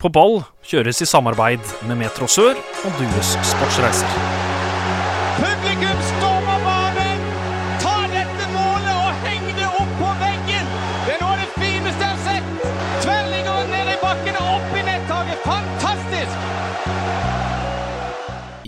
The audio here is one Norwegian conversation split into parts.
På ball kjøres i samarbeid med Metro Sør og Dues Sportsreiser. Publikum stormer banen! Ta dette målet og heng det opp på veggen! Det er noe av det fineste jeg har sett! Tverrligger ned i bakken og opp i nettaket. Fantastisk!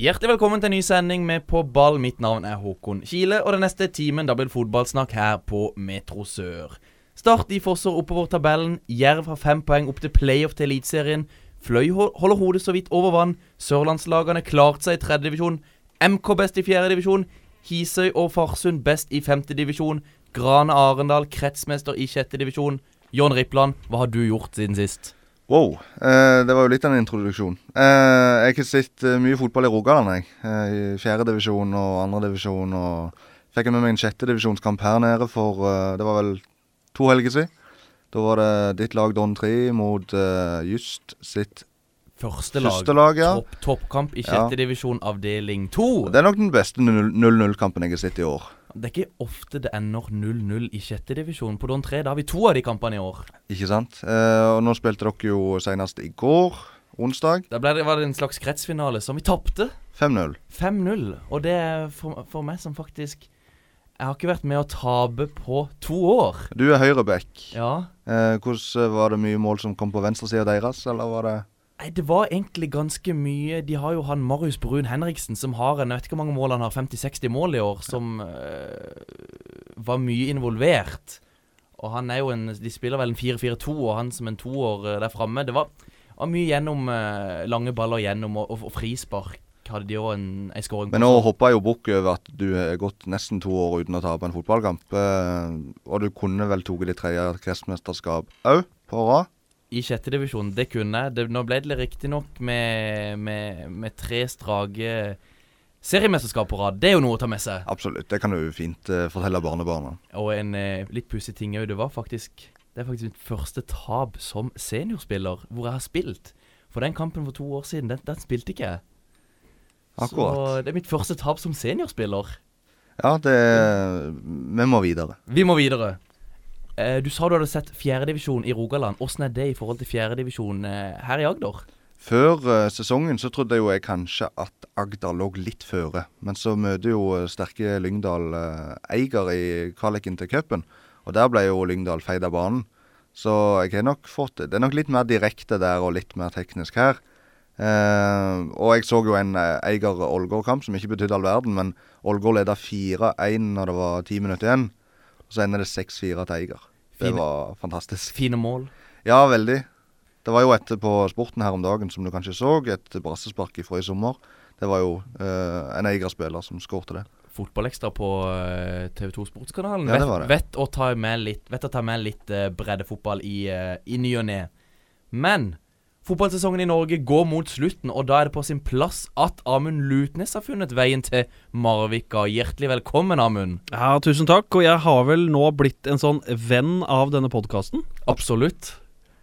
Hjertelig velkommen til en ny sending med På ball. Mitt navn er Håkon Kile, og den neste timen da blir det fotballsnakk her på Metro Sør. Start i forsår oppover tabellen. Jerv har fem poeng opp til playoff til Eliteserien. Fløy holder hodet så vidt over vann. Sørlandslagene klarte seg i tredjedivisjon. MK best i fjerdedivisjon. Hisøy og Farsund best i femtedivisjon. Grane Arendal kretsmester i sjettedivisjon. John Rippland, hva har du gjort siden sist? Wow. Eh, det var jo litt av en introduksjon. Eh, jeg har sett eh, mye fotball i Rogaland, jeg. Eh, I fjerdedivisjon og andredivisjon. Og fikk med meg en sjettedivisjonskamp her nede for eh, Det var vel to helger siden. Da var det ditt lag Don 3 mot uh, Just sitt Første lag. første lag. ja. Topp, toppkamp i Ja. divisjon avdeling to. Det er nok den beste 0-0-kampen jeg har sett i år. Det er ikke ofte det ender 0-0 i sjette divisjon. På Don 3 da har vi to av de kampene i år. Ikke sant? Uh, og nå spilte dere jo senest i går, onsdag, Da det, var det en slags kretsfinale som vi tapte. 5-0. 5-0. Og det er for, for meg som faktisk Jeg har ikke vært med å tape på to år. Du er høyreback. Ja. Eh, hvordan Var det mye mål som kom på venstresida deres, eller var det Nei, det var egentlig ganske mye De har jo han Marius Brun Henriksen som har en Jeg vet ikke hvor mange mål han har, 50-60 mål i år, som øh, var mye involvert. Og han er jo en De spiller vel en 4-4-2, og han som en toer øh, der framme. Det var, var mye gjennom øh, lange baller gjennom, og, og, og frispark hadde de òg en, en scoring. Men nå hoppa jo bukk over at du har gått nesten to år uten å tape en fotballkamp. Eh, og du kunne vel tatt ditt tredje kretsmesterskap òg, på rad? I sjette divisjon, det kunne jeg. Nå ble det riktignok med, med, med tre strake seriemesterskap på rad. Det er jo noe å ta med seg. Absolutt. Det kan du fint uh, fortelle barnebarna. Og en uh, litt pussig ting òg. Det var faktisk Det er faktisk mitt første tap som seniorspiller hvor jeg har spilt. For den kampen for to år siden, den, den spilte ikke jeg. Akkurat. Så det er mitt første tap som seniorspiller. Ja, det Vi må videre. Vi må videre. Eh, du sa du hadde sett fjerdedivisjon i Rogaland. Hvordan er det i forhold til fjerdedivisjon eh, her i Agder? Før eh, sesongen så trodde jeg jo jeg kanskje at Agder lå litt føre. Men så møter jo sterke Lyngdal Eiger i kvaliken til cupen. Og der ble jo Lyngdal feid av banen. Så jeg har nok fått Det er nok litt mer direkte der og litt mer teknisk her. Eh, og jeg så jo en eh, Eiger-Ålgård-kamp som ikke betydde all verden, men Ålgård leda 4-1 når det var ti minutter igjen. Og så ender det 6-4 til Eiger. Det Fine. var fantastisk. Fine mål. Ja, veldig. Det var jo et på Sporten her om dagen som du kanskje så, et brassespark fra i sommer. Det var jo eh, en Eiger-spiller som skårte det. Fotballekstra på eh, TV2 Sportskanalen. Ja, det var det. vet å ta med litt, vet å ta med litt breddefotball i, i ny og ne. Men fotballsesongen i Norge går mot slutten, og da er det på sin plass at Amund Lutnes har funnet veien til Marvika. Hjertelig velkommen, Amund. Ja, tusen takk. Og jeg har vel nå blitt en sånn venn av denne podkasten. Absolutt.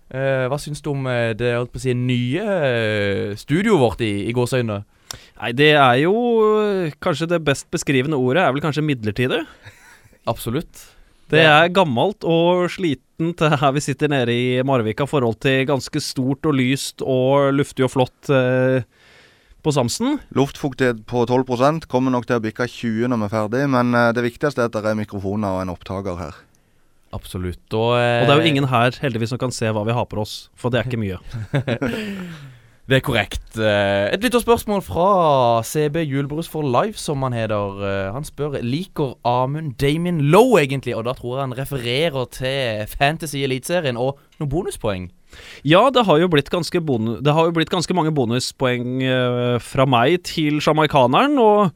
Eh, hva syns du om eh, det holdt på å si, nye uh, studioet vårt i, i gåseøyne? Nei, det er jo øh, Kanskje det best beskrivende ordet er vel kanskje midlertidig. Absolutt. Det er gammelt og slitent her vi sitter nede i Marvika, i forhold til ganske stort og lyst og luftig og flott eh, på Samsen. Luftfuktighet på 12% kommer nok til å bikke 20 når vi er ferdig, men eh, det viktigste er at det er mikrofoner og en opptaker her. Absolutt. Og, eh, Og det er jo ingen her heldigvis som kan se hva vi har på oss, for det er ikke mye. Det er korrekt. Eh, Et lytterspørsmål fra CB Julebrus for Life, som han heter. Eh, Han spør liker Amund Damien Lowe egentlig, og da tror jeg han refererer til Fantasy Eliteserien og noen bonuspoeng. Ja, det har jo blitt ganske, det har jo blitt ganske mange bonuspoeng eh, fra meg til sjamaikaneren. Og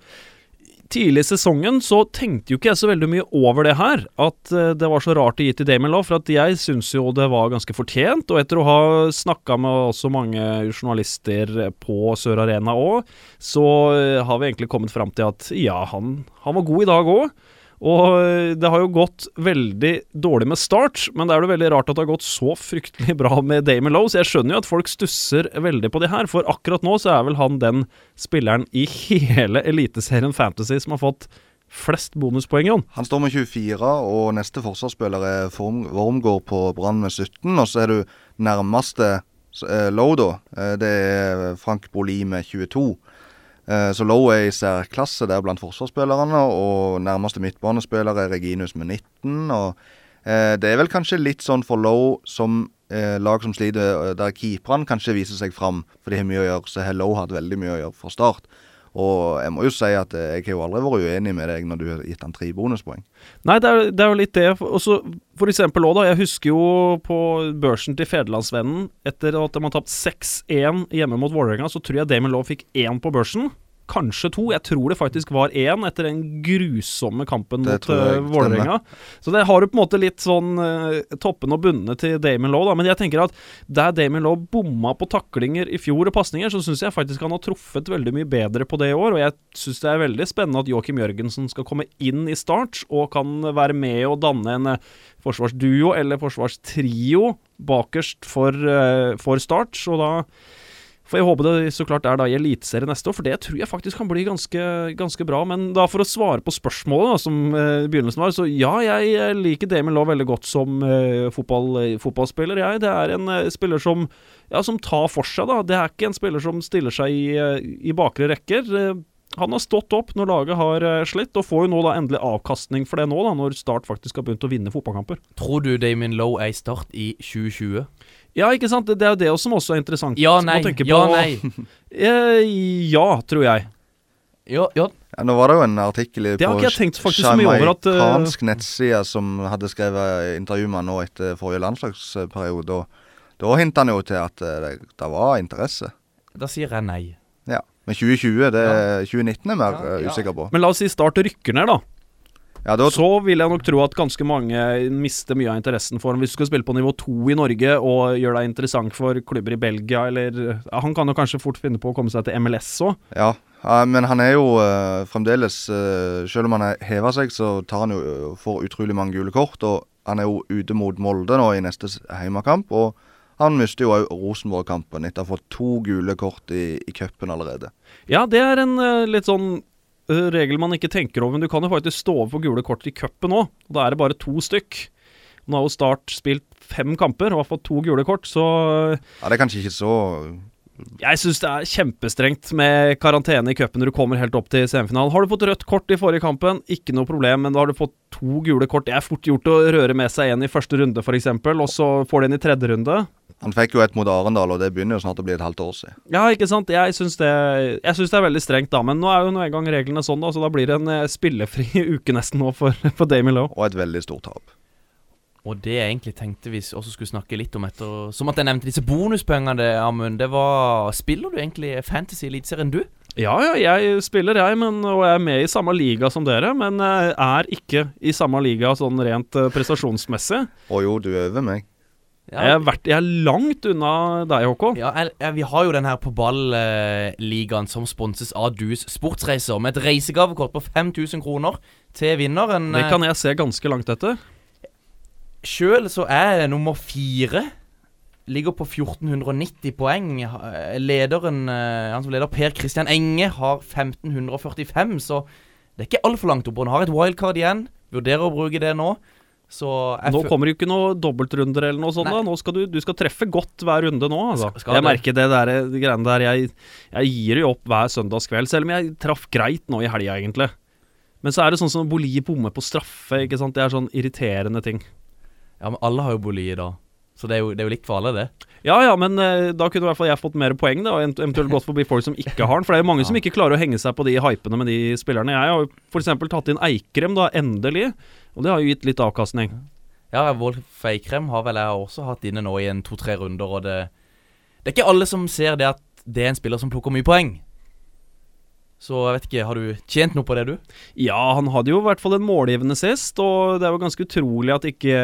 tidlig i sesongen så tenkte jo ikke jeg så veldig mye over det her. At eh, det var så rart å gi til Damien Love, for at jeg syns jo det var ganske fortjent. Og etter å ha snakka med også mange journalister på Sør Arena òg, så eh, har vi egentlig kommet fram til at ja, han, han var god i dag òg. Og eh, det har jo gått veldig dårlig med start, men det er jo veldig rart at det har gått så fryktelig bra med Damon Lowe, så jeg skjønner jo at folk stusser veldig på det her, for akkurat nå så er vel han den spilleren i hele Eliteserien Fantasy som har fått flest bonuspoeng, Jon. Han står med 24, og neste forsvarsspiller er Wormgård på Brann med 17. Og så er du nærmeste Lowe eh, Low, da, eh, det er Frank Boli med 22. Eh, så Low er i særklasse der blant forsvarsspillerne, og nærmeste midtbanespiller er Reginus med 19. og eh, Det er vel kanskje litt sånn for Low som eh, lag som sliter, der keeperne kanskje viser seg fram, for de har mye å gjøre. Så Low hatt veldig mye å gjøre fra start. Og jeg må jo si at eh, jeg har jo aldri vært uenig med deg når du har gitt han tre bonuspoeng. Nei, det er, det er jo litt det. Og så for eksempel òg, da. Jeg husker jo på børsen til Federlandsvennen, etter at de har tapt 6-1 hjemme mot Vålerenga, så tror jeg Damon Law fikk én på børsen. Kanskje to. Jeg tror det faktisk var én etter den grusomme kampen Det mot uh, Vålerenga. Så det har du på en måte litt sånn uh, toppen og bunnene til Damon Lowe, da. Men jeg tenker at der Damon Lowe bomma på taklinger i fjor og pasninger, så syns jeg faktisk han har truffet veldig mye bedre på det i år. Og jeg syns det er veldig spennende at Joakim Jørgensen skal komme inn i start og kan være med og danne en uh, forsvarsduo eller forsvarstrio bakerst for, uh, for start. Så da får jeg håper det så klart er da i Eliteserien neste år, for det tror jeg faktisk kan bli ganske, ganske bra. Men da for å svare på spørsmålet, da, som eh, begynnelsen var, så ja, jeg eh, liker Damien Law veldig godt som eh, fotball, eh, fotballspiller. Jeg. Det er en eh, spiller som, ja, som tar for seg, da. Det er ikke en spiller som stiller seg i, eh, i bakre rekker. Han har stått opp når laget har slitt, og får jo nå da endelig avkastning for det nå, da, når Start faktisk har begynt å vinne fotballkamper. Tror du Damien Lowe er i start i 2020? Ja, ikke sant? Det det er jo det som også er interessant Ja, å nei. på. Ja, nei. Eh, ja, tror jeg. Ja, ja. Ja, nå var det jo en artikkel i- Det har på over at, uh, nettside som hadde skrevet intervju med nå etter forrige landslagsperiode. og Da hintet han jo til at eh, det, det var interesse. Da sier jeg nei. Ja. Men 2020, det er 2019 er jeg mer Ja, eh, ja. usikker på. Men la oss si Start rykker ned, da. Ja, var... Så vil jeg nok tro at ganske mange mister mye av interessen for ham hvis du skal spille på nivå to i Norge og gjøre deg interessant for klubber i Belgia, eller ja, Han kan jo kanskje fort finne på å komme seg til MLS òg. ja. Men han er jo uh, fremdeles uh, Selv om han har heva seg, så tar han jo eh, får utrolig mange gule kort. Og han er jo ute mot Molde nå i neste heimekamp. Og han mister jo òg Rosenborg-kampen etter å ha fått to gule kort i, i cupen allerede. Ja, det er en litt sånn regel man ikke tenker over, men du kan jo faktisk stå over for gule kort i cupen òg. Da er det bare to stykk. Nå har jo Start spilt fem kamper og har fått to gule kort, så eh, Ja, Det er kanskje ikke så Jeg syns det er kjempestrengt med karantene i cupen når du kommer helt opp til semifinalen. Har du fått rødt kort i forrige kampen, ikke noe problem, men da har du fått to gule kort. Det er fort gjort å røre med seg en i første runde, f.eks., og så får du en i tredje runde. Han fikk jo et mot Arendal, og det begynner jo snart å bli et halvt år siden. Ja, ikke sant. Jeg syns det, det er veldig strengt, da. Men nå er jo nå engang reglene sånn, da, så da blir det en eh, spillefri uke nesten nå for, for Damien Lowe. Og et veldig stort tap. Og det jeg egentlig tenkte vi også skulle snakke litt om etter Som at jeg nevnte disse bonuspengene, Amund. Det var Spiller du egentlig Fantasy Eliteserien, du? Ja, ja, jeg spiller, jeg, men, og jeg er med i samme liga som dere, men jeg er ikke i samme liga sånn rent eh, prestasjonsmessig. Å jo, du er over meg. Jeg, er vært, jeg er langt unna deg, Håkon. Ja, jeg, jeg, Vi har jo den her på ball-ligaen som sponses av Dus Sportsreiser, med et reisegavekort på 5000 kroner til vinneren. Det kan jeg se ganske langt etter. Sjøl så er jeg nummer fire. Ligger på 1490 poeng. Lederen, eh, han som leder, Per Christian Enge, har 1545, så det er ikke altfor langt opp. Han har et wildcard igjen. Vurderer å bruke det nå. Så Nå kommer det jo ikke noe dobbeltrunder eller noe sånt. Nei. da Nå skal du, du skal treffe godt hver runde nå. Altså. Skal- skal jeg merker det der, de greiene der. Jeg, jeg gir jo opp hver søndagskveld, selv om jeg traff greit nå i helga, egentlig. Men så er det sånn som Boli bommer på straffe. ikke sant? Det er sånn irriterende ting. Ja, men alle har jo bolig i dag. Så det er, jo, det er jo likt for alle, det. Ja ja, men uh, da kunne i hvert fall jeg fått mer poeng, da, og eventuelt gått forbi folk som ikke har den. For det er jo mange som ikke klarer å henge seg på de hypene med de spillerne. Jeg har jo f.eks. tatt inn Eikrem, da, endelig. Og det har jo gitt litt avkastning. Ja, Wolf Eikrem har vel jeg også hatt inne nå i en to-tre runder, og det Det er ikke alle som ser det at det er en spiller som plukker mye poeng. Så jeg vet ikke, har du tjent noe på det, du? Ja, han hadde jo i hvert fall en målgivende sist, og det er jo ganske utrolig at ikke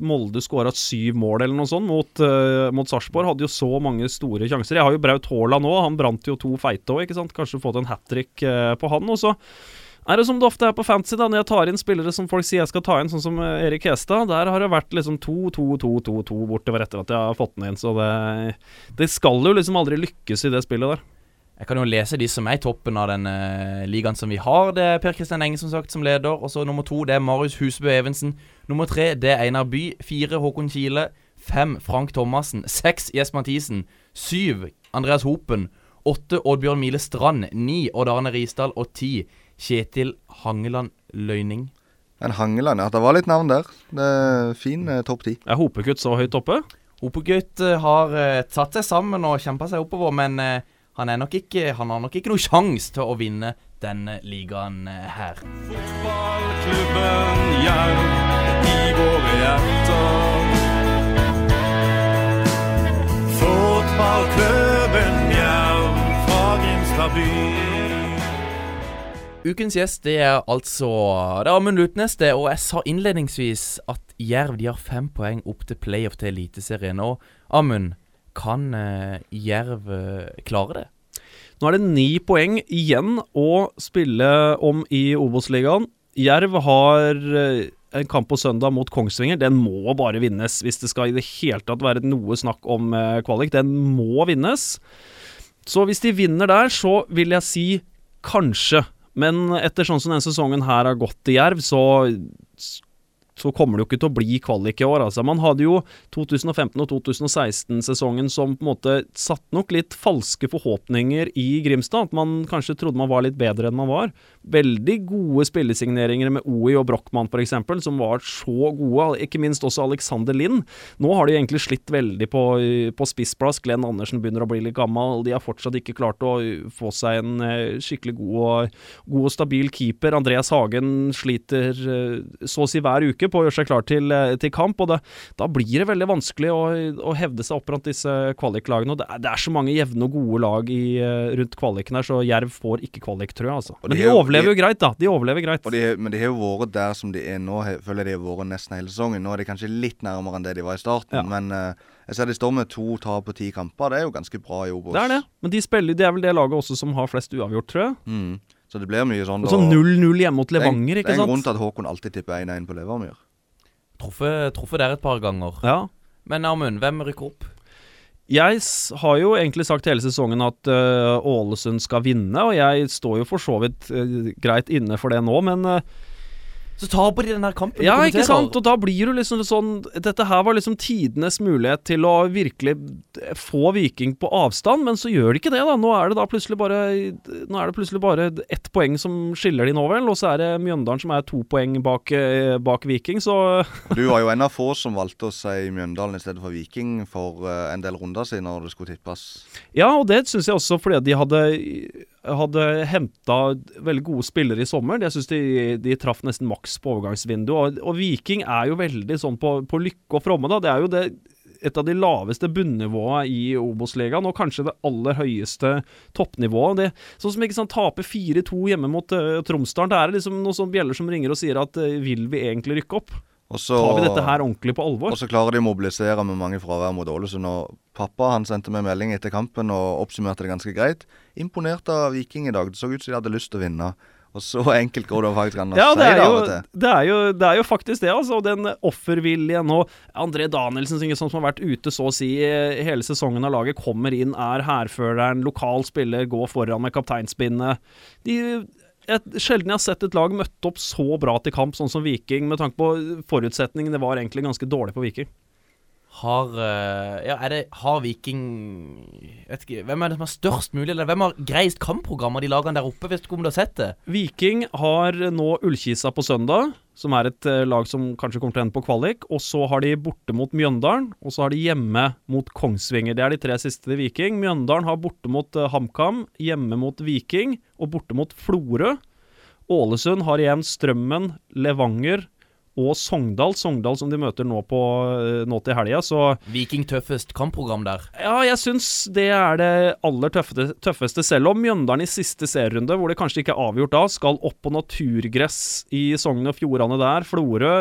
Molde skåra syv mål eller noe sånt mot, uh, mot Sarpsborg. Hadde jo så mange store sjanser. Jeg har jo Braut Haaland nå, han brant jo to feite òg, ikke sant. Kanskje fått en hat trick uh, på han. Og så er det som det ofte er på fantasy, da, når jeg tar inn spillere som folk sier jeg skal ta inn, sånn som eh, Erik Hestad. Der har det vært liksom to, to, to, to, to bortover etter at jeg har fått den inn. Så det, det skal jo liksom aldri lykkes i det spillet der. Jeg kan jo lese de som er i toppen av den eh, ligaen som vi har. Det er Per Kristian Enge som sagt som leder. Og så nummer to det er Marius Husebø Evensen. Nummer tre det er Einar By. Fire Håkon Kile. fem Frank Thomassen, seks Jes Mathisen, syv Andreas Hopen, åtte Oddbjørn Mile Strand, ni Odd Arne Risdal og ti Kjetil Hangeland Løyning. En Hangeland, ja. Det var litt navn der. Det er Fin eh, topp ti. Er Hopegutt så høyt oppe? Hopegutt eh, har eh, tatt seg sammen og kjempa seg oppover, men eh, han, ikke, han har nok ikke noe sjanse til å vinne denne ligaen eh, her. Fotballklubben Jerv i våre hjerter. Fotballklubben Jerv fra Grimstad by. Ukens gjest det er altså Det er Amund Lutnes, det. Og jeg sa innledningsvis at Jerv de har fem poeng opp til playoff til Eliteserien. Og Amund, kan eh, Jerv eh, klare det? Nå er det ni poeng igjen å spille om i Obos-ligaen. Jerv har eh, en kamp på søndag mot Kongsvinger. Den må bare vinnes hvis det skal i det hele tatt være noe snakk om kvalik. Den må vinnes. Så hvis de vinner der, så vil jeg si kanskje. Men etter sånn som denne sesongen her har gått i Jerv, så så kommer det jo ikke til å bli kvalik i år. Altså. Man hadde jo 2015- og 2016-sesongen som på en måte satt nok litt falske forhåpninger i Grimstad. At man kanskje trodde man var litt bedre enn man var. Veldig gode spillesigneringer med OI og Brochmann f.eks., som var så gode. Ikke minst også Alexander Lind. Nå har de egentlig slitt veldig på, på spissplass. Glenn Andersen begynner å bli litt gammel. De har fortsatt ikke klart å få seg en eh, skikkelig god god og stabil keeper. Andreas Hagen sliter eh, så å si hver uke på å gjøre seg klar til, eh, til kamp. og det, Da blir det veldig vanskelig å, å hevde seg opp blant disse kvaliklagene. og det er, det er så mange jevne og gode lag i, eh, rundt kvaliken her, så Jerv får ikke kvalik, tror jeg. altså. Men de er overlever jo greit, da. De overlever greit. De, men de har jo vært der som de er nå. jeg Føler de har vært nesten hele sesongen. Nå er de kanskje litt nærmere enn det de var i starten. Ja. Men eh, jeg ser de står med to tap på ti kamper. Det er jo ganske bra i Obos. Det er det. Men de spiller, de er vel det laget også som har flest uavgjort, tror jeg. Mm. Så det blir mye sånn. Og så 0-0 hjemme mot er Levanger, ikke sant? Det er en grunn til at Håkon alltid tipper 1-1 på Levermyr. Truffet, truffet der et par ganger. Ja. Men Amund, hvem rykker opp? Jeg har jo egentlig sagt hele sesongen at uh, Ålesund skal vinne, og jeg står jo for så vidt uh, greit inne for det nå, men øh, Så taper de den her kampen. Ja, ikke sant? Og da blir du liksom sånn Dette her var liksom tidenes mulighet til å virkelig få Viking på avstand, men så gjør de ikke det, da. Nå er det da plutselig bare Nå er det plutselig bare ett poeng som skiller de nå, vel. Og så er det Mjøndalen som er to poeng bak, eh, bak Viking, så Og du var jo en av få som valgte å si Mjøndalen i stedet for Viking for eh, en del runder siden når det skulle tippes. Ja, og det syns jeg også fordi de hadde hadde henta veldig gode spillere i sommer. Jeg syns de, de traff nesten maks på overgangsvinduet. Og, og Viking er jo veldig sånn på, på lykke og fromme, da. Det er jo det et av de laveste bunnivåene i Obos-ligaen, og kanskje det aller høyeste toppnivået. Det, sånn som ikke sant, taper 4-2 hjemme mot uh, Tromsdalen. Det er liksom noen sånne bjeller som ringer og sier at uh, vil vi egentlig rykke opp? Og så, Tar vi dette her ordentlig på alvor? og så klarer de å mobilisere med mange fravær mot Ålesund. Og pappa han sendte meg melding etter kampen og oppsummerte det ganske greit. Imponert av Viking i dag. Det så ut som de hadde lyst til å vinne. Og så enkelt går det faktisk an å Ja, det det er, jo, til. det, er jo, det er jo faktisk det, altså. Og den offerviljen og André Danielsen, som som har vært ute så å si hele sesongen av laget, kommer inn, er hærføreren, lokal spiller, går foran med kapteinspinnet. De jeg, Sjelden jeg har sett et lag møtte opp så bra til kamp, sånn som Viking, med tanke på forutsetningene var egentlig ganske dårlig på Viking. Har eh, Ja, er det Har Viking vet ikke, Hvem er det som har størst mulig Eller hvem har greist kampprogrammer de lagene der oppe, hvis du om du har sett det? Viking har nå Ullkisa på søndag, som er et eh, lag som kanskje kommer til å ende på kvalik. Og så har de borte mot Mjøndalen, og så har de hjemme mot Kongsvinger. Det er de tre siste til Viking. Mjøndalen har borte mot eh, HamKam, hjemme mot Viking og borte mot Florø. Ålesund har igjen Strømmen, Levanger og Sogndal. Sogndal som de møter nå, på, eh, nå til helga, så Viking tøffest kampprogram der. ja, jeg syns det er det aller tøffeste, tøffeste, selv om Mjøndalen i siste serierunde, hvor det kanskje ikke er avgjort da, skal opp på naturgress i Sogn og Fjordane der. Florø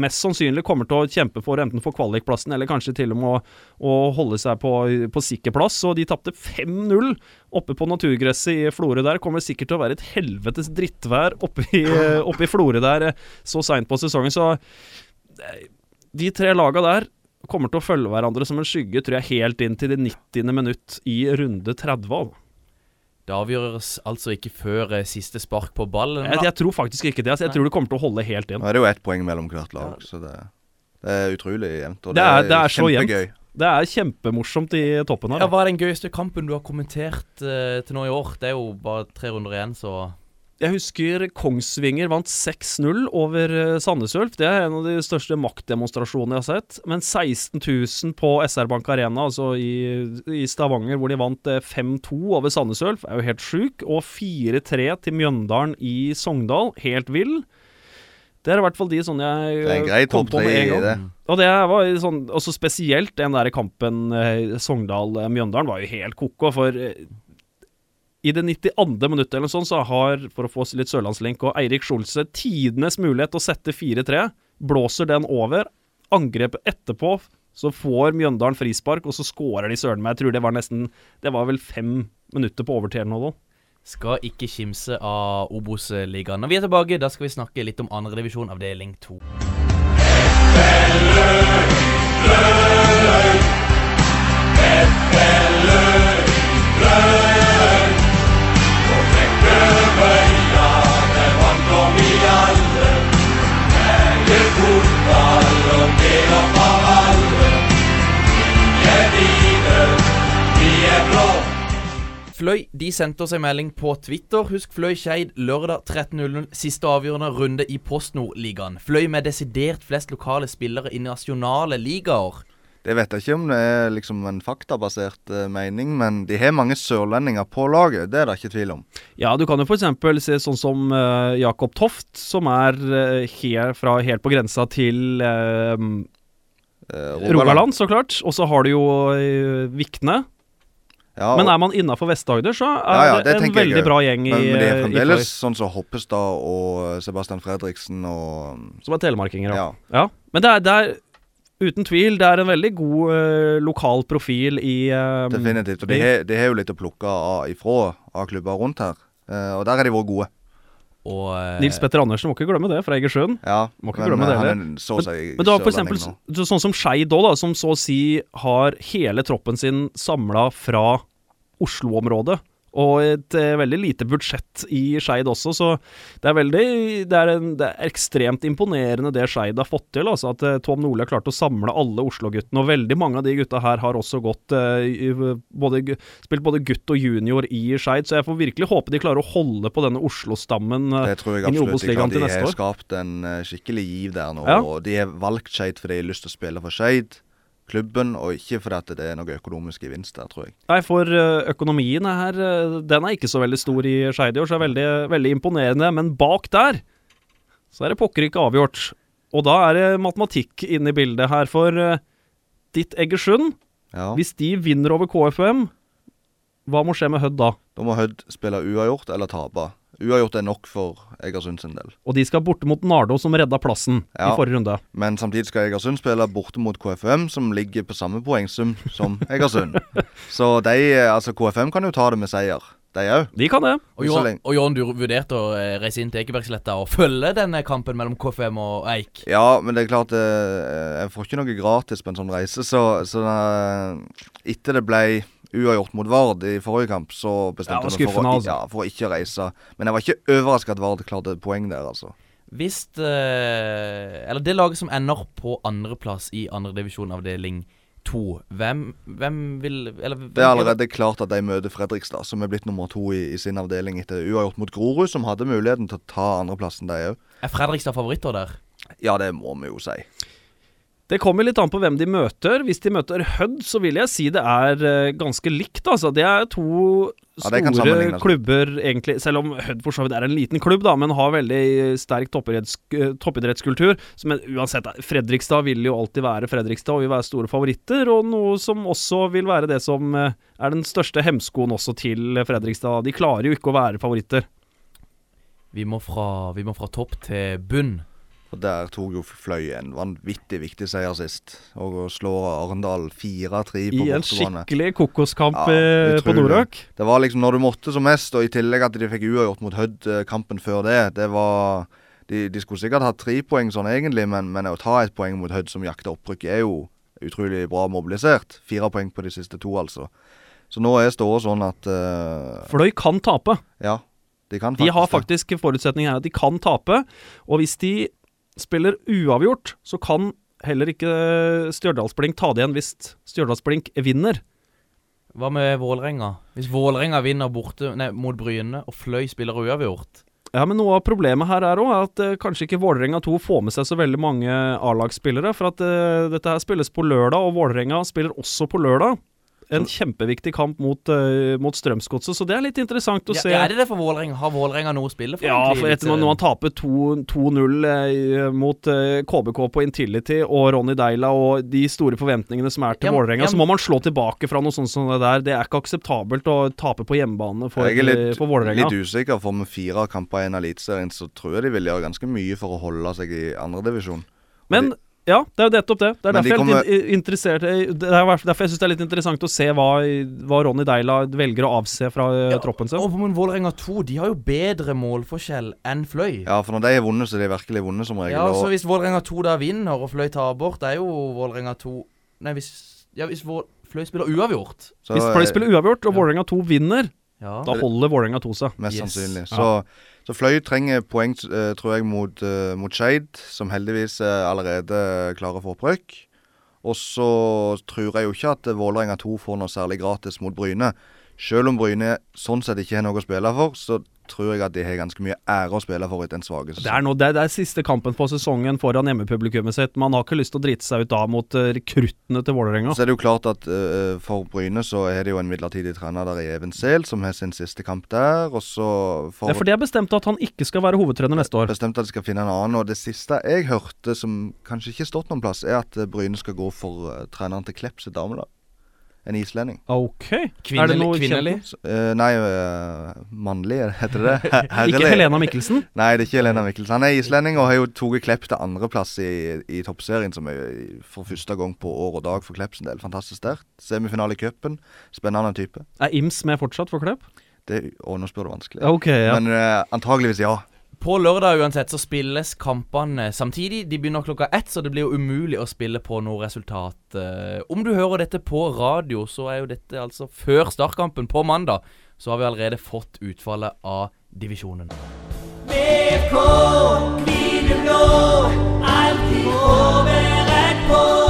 mest sannsynlig kommer til å kjempe for enten for kvalikplassen eller kanskje til og med å, å holde seg på, på sikker plass. Og de tapte 5-0 oppe på naturgresset i Florø der. Kommer sikkert til å være et helvetes drittvær oppe i, oppe i Florø der eh, så seint på sesongen. Så eh, de tre laga der kommer til å følge hverandre som en skygge, tror jeg, helt inn til det 90. minutt i runde 30. altså. Det avgjøres altså ikke før eh, siste spark på ballen. Jeg, jeg tror faktisk ikke det. Altså, jeg tror det kommer til å holde helt inn. Nå er det jo ett poeng mellom hvert lag, så det Det er utrolig jevnt. Og Det er- det er kjempegøy. Det er kjempemorsomt i toppen her. Ja. Hva er den gøyeste kampen du har kommentert eh, til nå i år? Det er jo bare tre runder igjen, så Jeg husker Kongsvinger vant 6-0 over eh, Sandnes Ulf. Det er en av de største maktdemonstrasjonene jeg har sett. Men 16 000 på SR Bank Arena, altså i, i Stavanger, hvor de vant eh, 5-2 over Sandnes Ulf, er jo helt sjuk. Og 4-3 til Mjøndalen i Sogndal. Helt vill. Det er i hvert fall de sånne jeg eh, kom på med en i gang. det. Og det var sånn Også spesielt den der kampen eh, Sogndal-Mjøndalen var jo helt ko-ko, for eh, i det 92. minuttet eller sånt, så har, for å få litt sørlandslink, og Eirik Skjolse tidenes mulighet til å sette 4-3. Blåser den over. Angrepet etterpå, så får Mjøndalen frispark, og så skårer de søren meg. Jeg tror det var nesten Det var vel fem minutter på overtid eller noe. skal ikke kimse av Obos-ligaen. Når vi er tilbake, da skal vi snakke litt om andredivisjon avdeling to. Fløy de sendte oss en melding på Twitter. Husk Fløy Skeid lørdag 13.00. Siste avgjørende runde i PostNord-ligaen. Fløy med desidert flest lokale spillere i nasjonale ligaer. Det vet jeg ikke om det er liksom en faktabasert uh, mening, men de har mange sørlendinger på laget. Det er det ikke tvil om. Ja, du kan jo f.eks. se sånn som uh, Jakob Toft, som er uh, her, fra helt på grensa til eh, Eh, Rogaland, så klart. Og så har du jo uh, Vikne. Ja, Men er man innafor Vest-Agder, så er Ja, ja, det en veldig jeg bra gjeng i, men, men det er fremdeles sånn som Hoppestad og eh, Sebastian Fredriksen og Som er telemarkinger, ja. Men det er, det er uten tvil Det er en veldig god uh, lokal profil i eh, Definitivt. Og de har, jo litt å plukke av ifra av klubber rundt her. uh, og der har de vært gode. Og eh, Nils Petter Andersen, må ikke glemme det, fra Egersund. Ja, Må ikke men glemme det heller. er så si Men du har for eksempel nå. sånn som Skeid òg, som så å si har hele troppen sin samla fra Oslo-området. Og et eh, veldig lite budsjett i Skeid også, så det er veldig Det er, en, det er ekstremt imponerende det Skeid har fått til. Altså At eh, Tom Nordli har klart å samle alle Oslo-guttene. Og veldig mange av de gutta her har også gått eh, både, Spilt både gutt og junior i Skeid, så jeg får virkelig håpe de klarer å holde på denne Oslo-stammen. eh, Det tror jeg absolutt. De, har skapt en skikkelig giv der nå. Ja. Og de har valgt Skeid fordi de har lyst til å spille for Skeid, klubben, og ikke fordi det er noe økonomisk gevinst der, tror jeg. Nei, for økonomien er her Den er ikke så veldig stor i Skeid i år, så er veldig, veldig imponerende. Men bak der så er det pokker ikke avgjort. Og da er det matematikk inne i bildet her. For ditt Egersund, Ja. hvis de vinner over KFM, hva må skje med Hødd da? Da må Hødd spille uavgjort eller tape. Uavgjort er nok for Egersund sin del. Og de skal borte mot Nardo, som redda plassen Ja. i forrige runde. Men samtidig skal Egersund spille borte mot KFM, som ligger på samme poengsum som Egersund. Så de, altså KFM kan jo ta det med seier, de òg. De kan det. Og Johan, og Johan, du vurderte å eh, reise inn til Ekebergsletta og følge denne kampen mellom KFM og Eik. Ja, men det er klart eh, Jeg får ikke noe gratis på en sånn reise, så, så eh, etter det ble uavgjort mot Vard i forrige kamp, så bestemte jeg meg for, å- altså. ja, for å ikke reise. Men jeg var ikke overraska at Vard klarte poeng der, altså. Hvis eh, Eller det laget som ender på andreplass i andredivisjon avdeling to, hvem, hvem vil Eller hvem, Det er allerede klart at de møter Fredrikstad, som er blitt nummer to i, i sin avdeling etter uavgjort mot Grorud, som hadde muligheten til å ta andreplassen, de òg. Er Fredrikstad favoritter der? Ja, det må vi jo si. Det kommer litt an på hvem de møter. Hvis de møter Hødd, så vil jeg si det er eh, ganske likt. Altså. Det er to store ja, klubber, egentlig. Selv om Hødd for så vidt er en liten klubb, da, men har veldig sterk eh, toppidrettskultur. Så, Men uansett, Fredrikstad vil jo alltid være Fredrikstad og vil være store favoritter. Og noe som også vil være det som eh, er den største hemskoen også til Fredrikstad. De klarer jo ikke å være favoritter. Vi må fra, vi må fra topp til bunn. Og Der tok jo Fløy en vanvittig viktig seier sist. Og slår Arendal 4-3 på I en bortebane. skikkelig kokoskamp Ja, eh, på. Nordøk. Det var liksom når du måtte som mest, og i tillegg at de fikk uavgjort mot Hødd eh, kampen før det. Det var De, de skulle sikkert hatt tre poeng sånn egentlig, men, men å ta et poeng mot Hødd som jakter opprykk, er jo utrolig bra mobilisert. Fire poeng på de siste to, altså. Så nå er ståa sånn at uh, Fløy kan tape. Ja, de kan De har faktisk forutsetninger her at de kan tape, og hvis de spiller uavgjort, så kan heller ikke Stjørdalsblink ta det igjen hvis Stjørdalsblink vinner. Hva med Vålerenga? Hvis Vålerenga vinner borte nei, mot Bryne, og Fløy spiller uavgjort Ja, men noe av problemet her er òg at eh, kanskje ikke Vålerenga 2 får med seg så veldig mange A-lagsspillere. For at eh, dette her spilles på lørdag, og Vålerenga spiller også på lørdag. En kjempeviktig kamp mot, uh, mot Strømsgodset, så det er litt interessant å ja, se. Er det det for Vålerenga? Har Vålerenga noe å spille for? Ja, for etter når når man taper 2 2-0 uh, mot uh, KBK på Intility og Ronny Deila og de store forventningene som er til Ja, Vålerenga, ja, så må man slå tilbake fra noe sånt som det der. Det er ikke akseptabelt å tape på hjemmebane for, jeg er litt, for Vålerenga. litt usikker, for med fire kamper i en Eliteserien så tror jeg de vil gjøre ganske mye for å holde seg i andredivisjon. Men ja, det er jo nettopp det. Det er Men de derfor jeg er kommer- i- Det er derfor jeg syns det er litt interessant å se hva, hva Ronny Deila velger å avse fra eh, Ja, troppen sin. Og men Vålerenga 2 de har jo bedre målforskjell enn Fløy. Ja, for når de er vonde, så de de virkelig vonde, som regel. Ja, så hvis Vålerenga 2 da vinner, og Fløy tar bort, det er jo Vålerenga 2 Nei, hvis Ja, hvis Vål... Fløy spiller uavgjort så, Hvis Fløy eh, spiller uavgjort og Ja. Vålerenga 2 vinner, Ja. da holder Vålerenga 2 seg. Mest Yes. sannsynlig. Ja. Så, så Fløy trenger poeng, eh, tror jeg, mot, uh, mot Skeid, som heldigvis er allerede få opprykk. Og så tror jeg jo ikke at Vålerenga 2 får noe særlig gratis mot Bryne. Selv om Bryne sånn sett ikke har noe å spille for, så tror jeg at de har ganske mye ære å spille for etter en svak sesong. Det er, nå- det, er, det er siste kampen på sesongen foran hjemmepublikummet sitt. Man har ikke lyst til å drite seg ut da mot eh, rekruttene til Vålerenga. Så er det jo klart at uh, for Bryne så er det jo en midlertidig trener der i Even Sehl, som har sin siste kamp der. Og så for Det er fordi jeg bestemte at han ikke skal være hovedtrener neste år. bestemt at de skal finne en annen. Og det siste jeg hørte, som kanskje ikke har stått noen plass, er at eh, Bryne skal gå for treneren til Klepp sitt damelag. En islending. Ok. det Kvinnelig- noe kvinnelig? Uh, eh, nei, uh, mannlig, heter det det? Herrelig. Ikke Helena Mikkelsen? Nei, det er ikke Helena Mikkelsen. Han er islending og har jo tatt Klepp til andreplass i, i toppserien, som er for første gang på år og dag for Klepp sin del. Fantastisk sterkt. Semifinale i cupen. Spennende type. Er Ims med fortsatt for Klepp? Det, å, nå spør du vanskelig. Ok, ja. Men uh, antageligvis ja. På lørdag uansett så spilles kampene samtidig. De begynner klokka ett, så det blir jo umulig å spille på noe resultat. Eh, Om du hører dette på radio, så er jo dette altså før startkampen på mandag. Så har vi allerede fått utfallet av divisjonen. BFK, hvite blå, alltid forberedt på.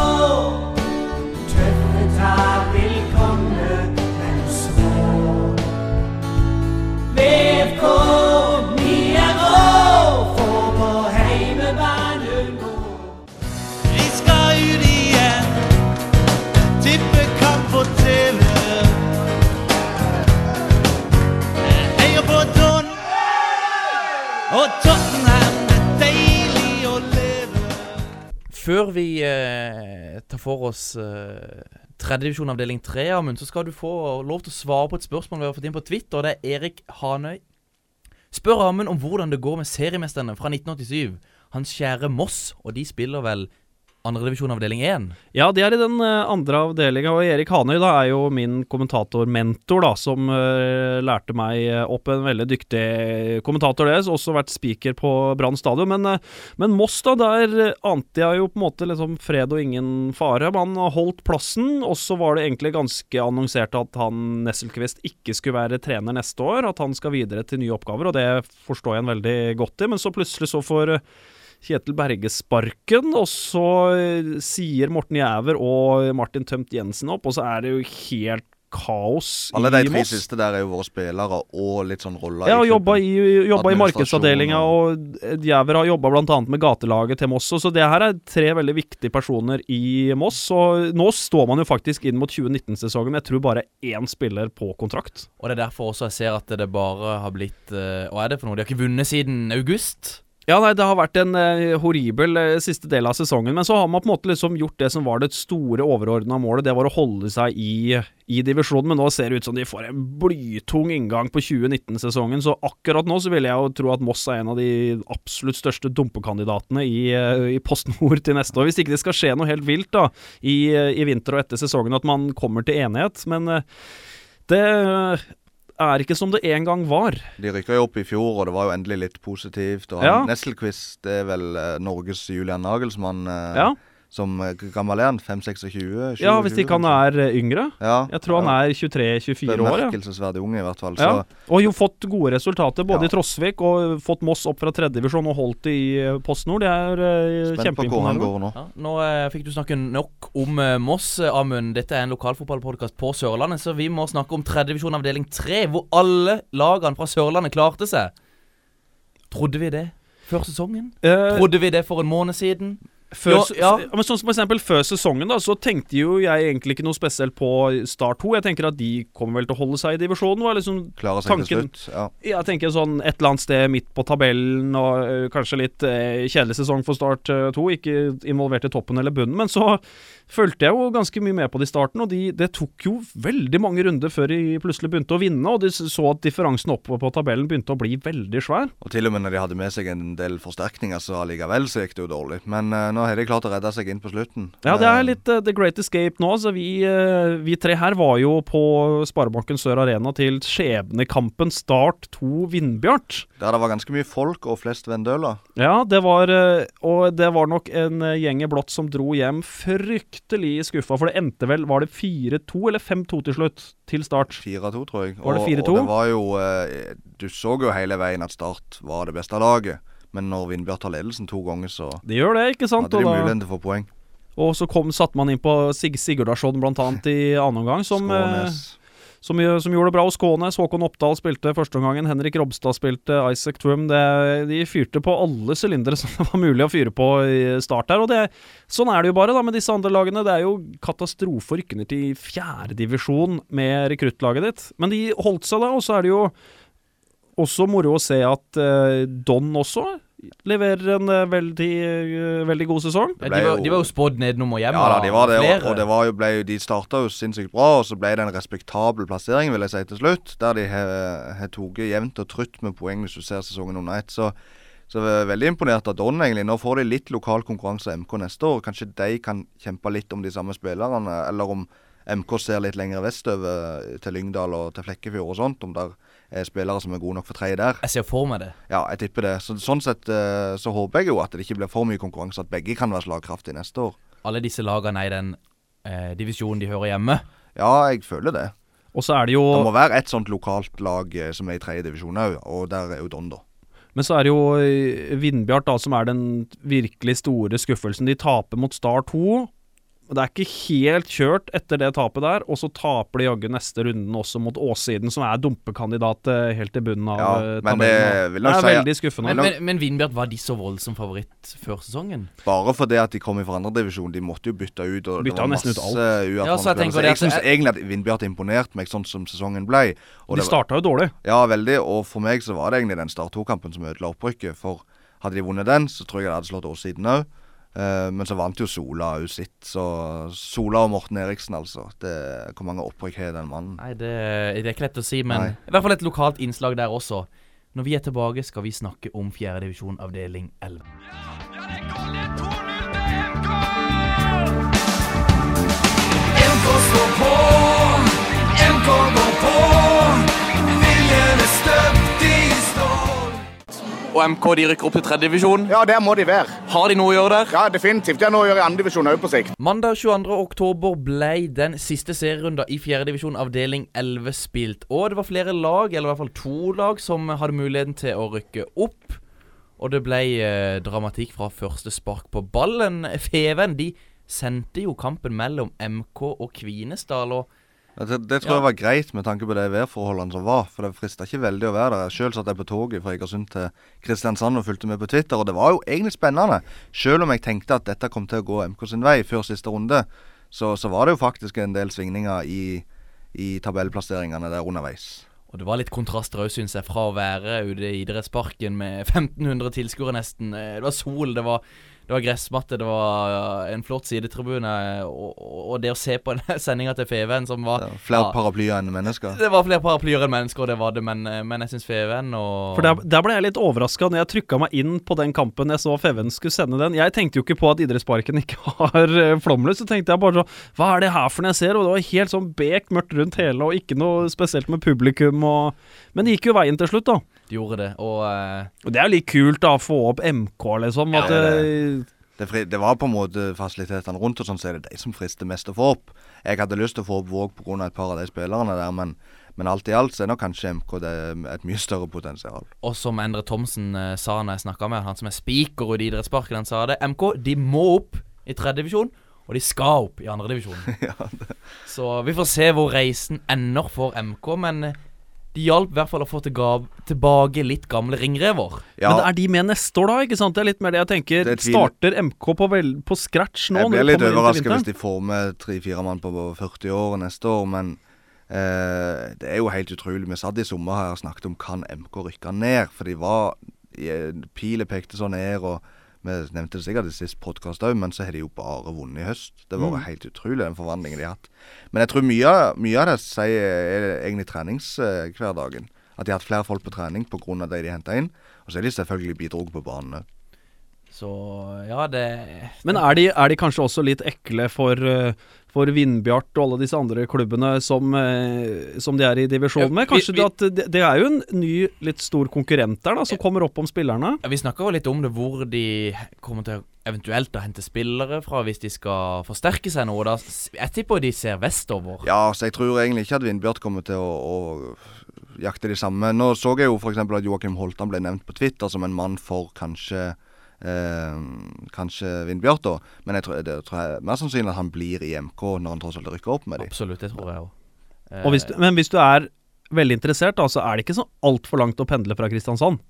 Før vi eh, tar for oss eh, tredjedivisjon avdeling 3, Amund, så skal du få lov til å svare på et spørsmål vi har fått inn på Twitter. Det er Erik Hanøy. Spør Amund om hvordan det går med seriemesterne fra 1987. Hans kjære Moss, og de spiller vel andredivisjon avdeling 1? Ja, de er i den eh, andre avdelinga, og Erik Hanøy da er jo min kommentatormentor, da, som uh, lærte meg eh, opp en veldig dyktig kommentator, det. Også vært speaker på Brann stadion. Men, uh, men Moss, da, der ante jeg jo på en måte liksom fred og ingen fare. Man holdt plassen, og så var det egentlig ganske annonsert at han Nesselquist ikke skulle være trener neste år, at han skal videre til nye oppgaver, og det forstår jeg en veldig godt i. Men så plutselig så får eh, Kjetil Berge sparken, og så eh, sier Morten Jæver og Martin Tømt Jensen opp, og så er det jo helt kaos Alle de tre siste der er jo våre spillere og litt sånn roller Ja, jobba i, jobba i markedsavdelinga, og Jæver har jobba bl.a. med gatelaget til Moss. Så det her er tre veldig viktige personer i Moss. Og nå står man jo faktisk inn mot 2019-sesongen med jeg tror bare én spiller på kontrakt. Og det er derfor også jeg ser at det bare har blitt eh, Hva er det for noe? De har ikke vunnet siden august. Ja, nei, det har vært en eh, horribel eh, siste del av sesongen, men så har man på en måte liksom gjort det som var det store overordna målet, det var å holde seg i, i divisjonen, men nå ser det ut som de får en blytung inngang på 2019-sesongen, så akkurat nå så vil jeg jo tro at Moss er en av de absolutt største dumpekandidatene i, eh, i Post Nord til neste år, hvis ikke det skal skje noe helt vilt da, i, eh, i vinter og etter sesongen, at man kommer til enighet, men eh, det er ikke som det en gang var. De rykka jo opp i fjor, og det var jo endelig litt positivt. Og Ja. Nesselquist er vel eh, Norges Julian Nagelsmann. eh, Ja. Som eh, gammel er han? 5-26? Ja, hvis ikke han er eh, yngre. ja, Jeg tror han er 23-24 år. Ja. unge, ung, i hvert fall. Ja. Og jo fått gode resultater både Ja. i Trosvik og fått Moss opp fra tredjedivisjon og holdt det i Postnord Post Nord. Det er eh, spent på hvor han kjempeimponerende. går nå. Ja, nå eh, fikk du snakke nok om eh, Moss, eh, Amund. Dette er en lokalfotballpodkast på Sørlandet, så vi må snakke om tredjedivisjon avdeling 3, hvor alle lagene fra Sørlandet klarte seg. Trodde vi det før sesongen? Eh, Trodde vi det for en måned siden? Før, Ja, ja. men sånn som for eksempel Før sesongen da Så tenkte jo jeg egentlig ikke noe spesielt på Start 2 Jeg tenker at de kommer vel til å holde seg i divisjonen var liksom Klarer seg til slutt. Ja. Jeg tenker sånn et eller annet sted midt på tabellen Og øh, kanskje litt øh, kjedelig sesong for Start øh, 2 Ikke involvert i toppen eller bunnen Men så følte jeg jo ganske mye med på det i starten Og de, det tok jo veldig mange runder Før de plutselig begynte å vinne Og de så at differansen oppover på tabellen Begynte å bli veldig svær Og til og med når de hadde med seg en del forsterkninger, så allikevel så gikk det jo dårlig. Men uh, nå har de klart å redde seg inn på slutten. Ja, det er Eh, litt uh, The Great Escape nå Så vi, uh, vi tre her var jo på Sparebanken Sør Arena Til skjebnekampen Start 2 Vindbjart Der det var ganske mye folk og flest vendøler. Ja, det var Og det var nok en gjeng i blått som dro hjem fryktelig skuffa, for det endte vel Var det 4-2 eller 5-2 til slutt? Til start. 4-2, tror jeg. Var det Og- 4-2? Og det var jo eh, Du så jo hele veien at Start var det beste laget. Men når Vindbjart tar ledelsen to ganger, så Det gjør det, ikke sant? hadde de Og, muligheten til å få poeng. og så kom, satte man inn på Sig Sigurdarsson annet i annen omgang, som, eh, Skånes. Som, som gjorde det bra. hos Skånes, Håkon Oppdal spilte første omgangen, Henrik Robstad spilte, Isaac Twum. Det, de fyrte på alle sylindere som det var mulig å fyre på i start her. Og det, sånn er det jo bare da med disse andre lagene. Det er jo katastrofe å rykke ned til fjerdedivisjon med rekruttlaget ditt. Men de holdt seg da, og så er det jo også moro å se at eh, Don også leverer en uh, veldig, uh, veldig god sesong. Ja, de, var, jo- de var jo spådd nedenom og hjem. Ja da, de var det. Og, og det var jo, ble, de starta jo sinnssykt bra, og så ble det en respektabel plassering, vil jeg si, til slutt. Der de har tatt jevnt og trutt med poeng hvis du ser sesongen under ett. Så, så jeg er veldig imponert av Don, egentlig. Nå får de litt lokal konkurranse av MK neste år. Kanskje de kan kjempe litt om de samme spillerne, eller om MK ser litt lenger vestover til Lyngdal og til Flekkefjord og sånt. Om der er spillere som er gode nok for tredje der. Jeg ser for meg det. Ja, jeg tipper det. Så, sånn sett eh, så håper jeg jo at det ikke blir for mye konkurranse, at begge kan være slagkraftige neste år. Alle disse lagene er i den eh, divisjonen de hører hjemme. Ja, jeg føler det. Og så er det jo Det må være et sånt lokalt lag eh, som er i tredje divisjon òg, og der er jo Don, da. Men så er det jo eh, Vindbjart da som er den virkelig store skuffelsen. De taper mot Star 2. Det er ikke helt kjørt etter det tapet der, og så taper de jaggu neste runden også mot Åssiden, som er dumpekandidat eh, helt i bunnen av Ja, eh, men tabellen. det det er veldig skuffende. Men, men, men Vindbjart, var de så voldsom favoritt før sesongen? Bare fordi at de kom i andredivisjon. De måtte jo bytte ut. Og bytte det var masse alt. uerfarne Ja, så jeg jeg syns egentlig at Vindbjart imponerte meg sånn som sesongen ble. Og de det starta jo dårlig. Ja, veldig. Og for meg så var det egentlig den Start 2-kampen som ødela opprykket. For hadde de vunnet den, så tror jeg de hadde slått Åssiden òg. Men så vant jo Sola òg sitt. Så Sola og Morten Eriksen, altså. Det, hvor mange opprykk har den mannen? Nei, det, det er ikke lett å si, men Nei. i hvert fall et lokalt innslag der også. Når vi er tilbake, skal vi snakke om fjerdedivisjon avdeling 11. Ja, det går det er 2-0 til MK! MK står på, MK går Og MK de rykker opp til tredjedivisjon. Ja, der må de være. Har de noe å gjøre der? Ja, definitivt. Det er noe å gjøre i andredivisjon òg på sikt. Mandag 22. oktober ble den siste serierunda i fjerdedivisjon avdeling 11 spilt. Og det var flere lag, eller i hvert fall to lag, som hadde muligheten til å rykke opp. Og det ble eh, dramatikk fra første spark på ballen. Feven de sendte jo kampen mellom MK og Kvinesdal. og Det, det tror Ja. jeg var greit med tanke på de værforholdene som var. For det frista ikke veldig å være der. Sjøl satt jeg på toget fra Egersund til Kristiansand og fulgte med på Twitter, og det var jo egentlig spennende. Sjøl om jeg tenkte at dette kom til å gå MK sin vei før siste runde, så, så var det jo faktisk en del svingninger i, i tabellplasseringene der underveis. Og det var litt kontraster òg, syns jeg, fra å være ute i idrettsparken med 1500 tilskuere nesten. Eh, Det var sol, det var, det var gressmatte, det var eh, en flott sidetribune. Og, og- og det å se på sendinga til Feven som var Det var flere ja, paraplyer enn mennesker. Det var flere paraplyer enn mennesker, og det var det, men, eh, men jeg syns Feven og For der, der ble jeg litt overraska når jeg trykka meg inn på den kampen jeg så Feven skulle sende den. Jeg tenkte jo ikke på at Idrettsparken ikke har flomlys, så tenkte jeg bare sånn Hva er det her for noe jeg ser? Og det var helt sånn bekt mørkt rundt hele, og ikke noe spesielt med publikum og Men det gikk jo veien til slutt, da. De gjorde det. Og uh, Og det er jo litt kult, da, å få opp MK, liksom. At det, det eh, Det, det var på en måte fasilitetene rundt, og sånn, så er det de som frister mest å få opp. Jeg hadde lyst til å få opp Våg pga. et par av de spillerne der, men, men alt i alt så er nok kanskje MK det et mye større potensial. Og som Endre Thomsen uh, sa når jeg snakka med han som er spiker ute i idrettsparken, han sa det. MK de må opp i tredjedivisjon, og de skal opp i andredivisjon. ja, det- Så vi får se hvor reisen ender for MK, men eh, det hjalp i hvert fall å få tilbake litt gamle ringrever. ja, Men er de med neste år, da? ikke sant? Det er litt mer det jeg tenker. Det Starter MK på, vel, på scratch nå? jeg blir litt overraska hvis de får med tre-fire mann på 40 år neste år, men eh, det er jo helt utrolig. Vi satt i sommer her og snakket om kan MK rykke ned, for de var i- Pilet pekte så ned, og vi nevnte det sikkert i sist podkast òg, men så har de jo bare vunnet i høst. Det har vært helt utrolig, den forvandlingen de har hatt. Men jeg tror mye, mye av det sier er egentlig treningshverdagen. At de har hatt flere folk på trening pga. de de henta inn. Og så er de selvfølgelig bidratt på banen òg. Så ja, det Men er de, er de kanskje også litt ekle for, eh, for Vindbjart og alle disse andre klubbene som, eh, som de er i divisjon Ja, med? Kanskje vi- det, at det, det er jo en ny, litt stor konkurrent der, da, som kommer opp om spillerne? Ja, Vi snakka jo litt om det, hvor de kommer til eventuelt å hente spillere fra hvis de skal forsterke seg noe. Da, jeg tipper de ser vestover. Ja, så jeg tror egentlig ikke at Vindbjart kommer til å, å jakte de samme. Nå så jeg jo f.eks. at Joakim Holtan ble nevnt på Twitter som en mann for kanskje Kanskje Vindbjart, da. Men jeg tror, det tror jeg mer sannsynlig at han blir i MK når han tross alt rykker opp med dem. Absolutt, det tror jeg òg. Og men hvis du er veldig interessert, da, så er det ikke så altfor langt å pendle fra Kristiansand.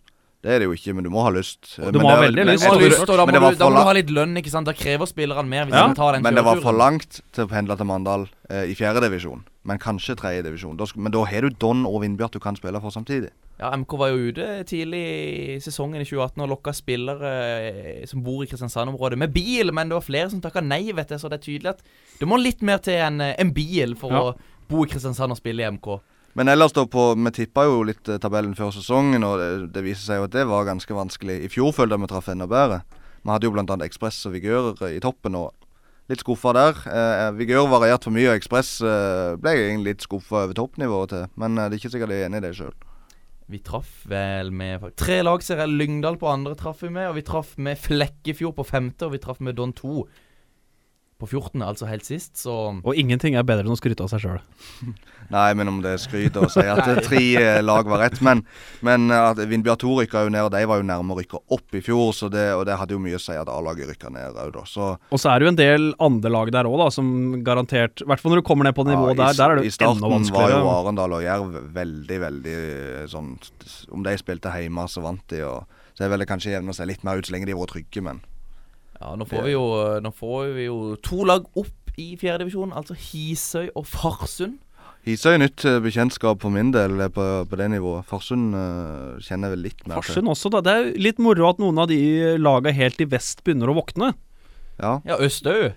Det er det jo ikke, men du må ha lyst. Du må ha veldig lyst. Har lyst, og da må, du, da må du ha litt lønn, ikke sant? Da krever spillerne mer hvis Ja, de tar den Men det var for langt til å pendle til Mandal eh, i fjerdedivisjon. Men kanskje tredjedivisjon. Men da har du Don og Vindbjart du kan spille for samtidig. Ja, MK var jo ute tidlig i sesongen i 2018 og lokka spillere eh, som bor i Kristiansand-området med bil, men det var flere som takka nei, vet jeg, så det er tydelig at det må litt mer til enn eh, en bil for Ja. å bo i Kristiansand og spille i MK. Men ellers da på Vi tippa jo litt eh, tabellen før sesongen, og det, det viser seg jo at det var ganske vanskelig. I fjor følte jeg vi traff enda bedre. Vi hadde jo bl.a. Ekspress og Vigør i toppen, og litt skuffa der. Eh, Vigør varierte for mye, og Ekspress eh, ble jeg egentlig litt skuffa over toppnivået til. Men eh, det er ikke sikkert jeg er enig i det sjøl. Vi traff vel med tre lag, ser jeg. Lyngdal på andre traff vi med, og vi traff med Flekkefjord på femte, og vi traff med Don 2 på 14., altså helt sist, så Og ingenting er bedre enn å skryte av seg sjøl. Nei, men om det er skryt å si at eh, tre eh, lag var rett. Men, men eh, at Vindbjørn 2 rykka jo ned, og de var jo nærme å rykke opp i fjor. Så det, og det hadde jo mye å si at A-laget rykka ned òg, da. Så Og så er det jo en del andre lag der òg, da, som garantert I hvert fall når du kommer ned på nivået Ja, der, der er det enda vanskeligere. I starten var jo Arendal og Jerv veldig, veldig sånn Om de spilte hjemme, så vant de. Og, så det vel kanskje jevne seg litt mer ut så lenge de var trygge, men Ja, nå får vi jo, nå får vi jo to lag opp i fjerdedivisjon, altså Hisøy og Farsund. Hisøy er nytt eh, bekjentskap for min del eh, på, på det nivået. Farsund uh, kjenner jeg vel litt mer Farsund også, da. Det er jo litt moro at noen av de laga helt i vest begynner å våkne. Ja. Ja, Østøy.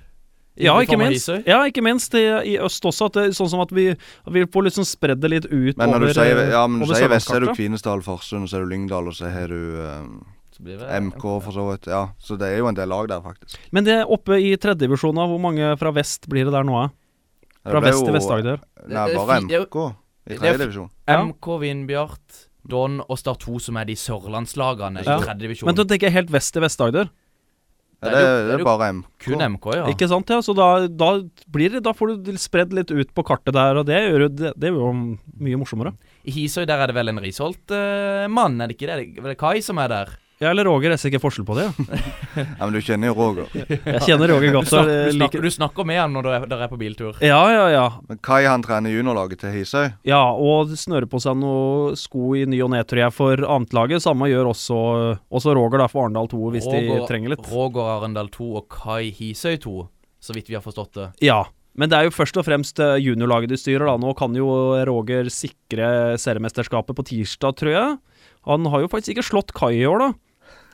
I Ja, ikke minst. Ja, ikke minst i, i øst også. At det, sånn som at vi, at vi får liksom spredd det litt ut Men når over du sier, ja, men du sier vest, så er du. Kvinesdal, Farsund, så er du Lyngdal, og så har du det MK for så vidt. Ja, så det er jo en del lag der, faktisk. Men det er oppe i tredjedivisjon, hvor mange fra vest blir det der nå? Fra vest til Vest-Agder? Nei, Det bare MK i det er tredje divisjon. Ja. MK Vindbjart, Don og Start 2, som er de sørlandslagene Ja. i tredjedivisjon. Men du tenker helt vest til Vest-Agder? Ja, Det det, er det er bare MK. Kun MK, ja. Ikke sant, ja. Så da, da, blir det, da får du spredd litt ut på kartet der, og det gjør jo det, det gjør jo mye morsommere. I Hisøy der er det vel en Risholt-mann, er det ikke det? Det er det Kai som er der? Ja, eller Roger, jeg ser ikke forskjell på det. Ja. Ja, men du kjenner jo Roger. Jeg kjenner Roger godt. Du snakker, du, snakker, du snakker med han når dere er, på biltur. Ja, ja, ja. Men Kai han trener juniorlaget til Hisøy. Ja, og snører på seg noe sko i ny og ne, tror jeg, for annetlaget. Samme gjør også, også Roger da for Arendal 2, hvis de trenger litt. Roger Arendal 2 og Kai Hisøy 2, så vidt vi har forstått det. Ja. Men det er jo først og fremst eh, juniorlaget de styrer, da. Nå kan jo Roger sikre seriemesterskapet på tirsdag, tror jeg. Han har jo faktisk ikke slått Kai i år, da.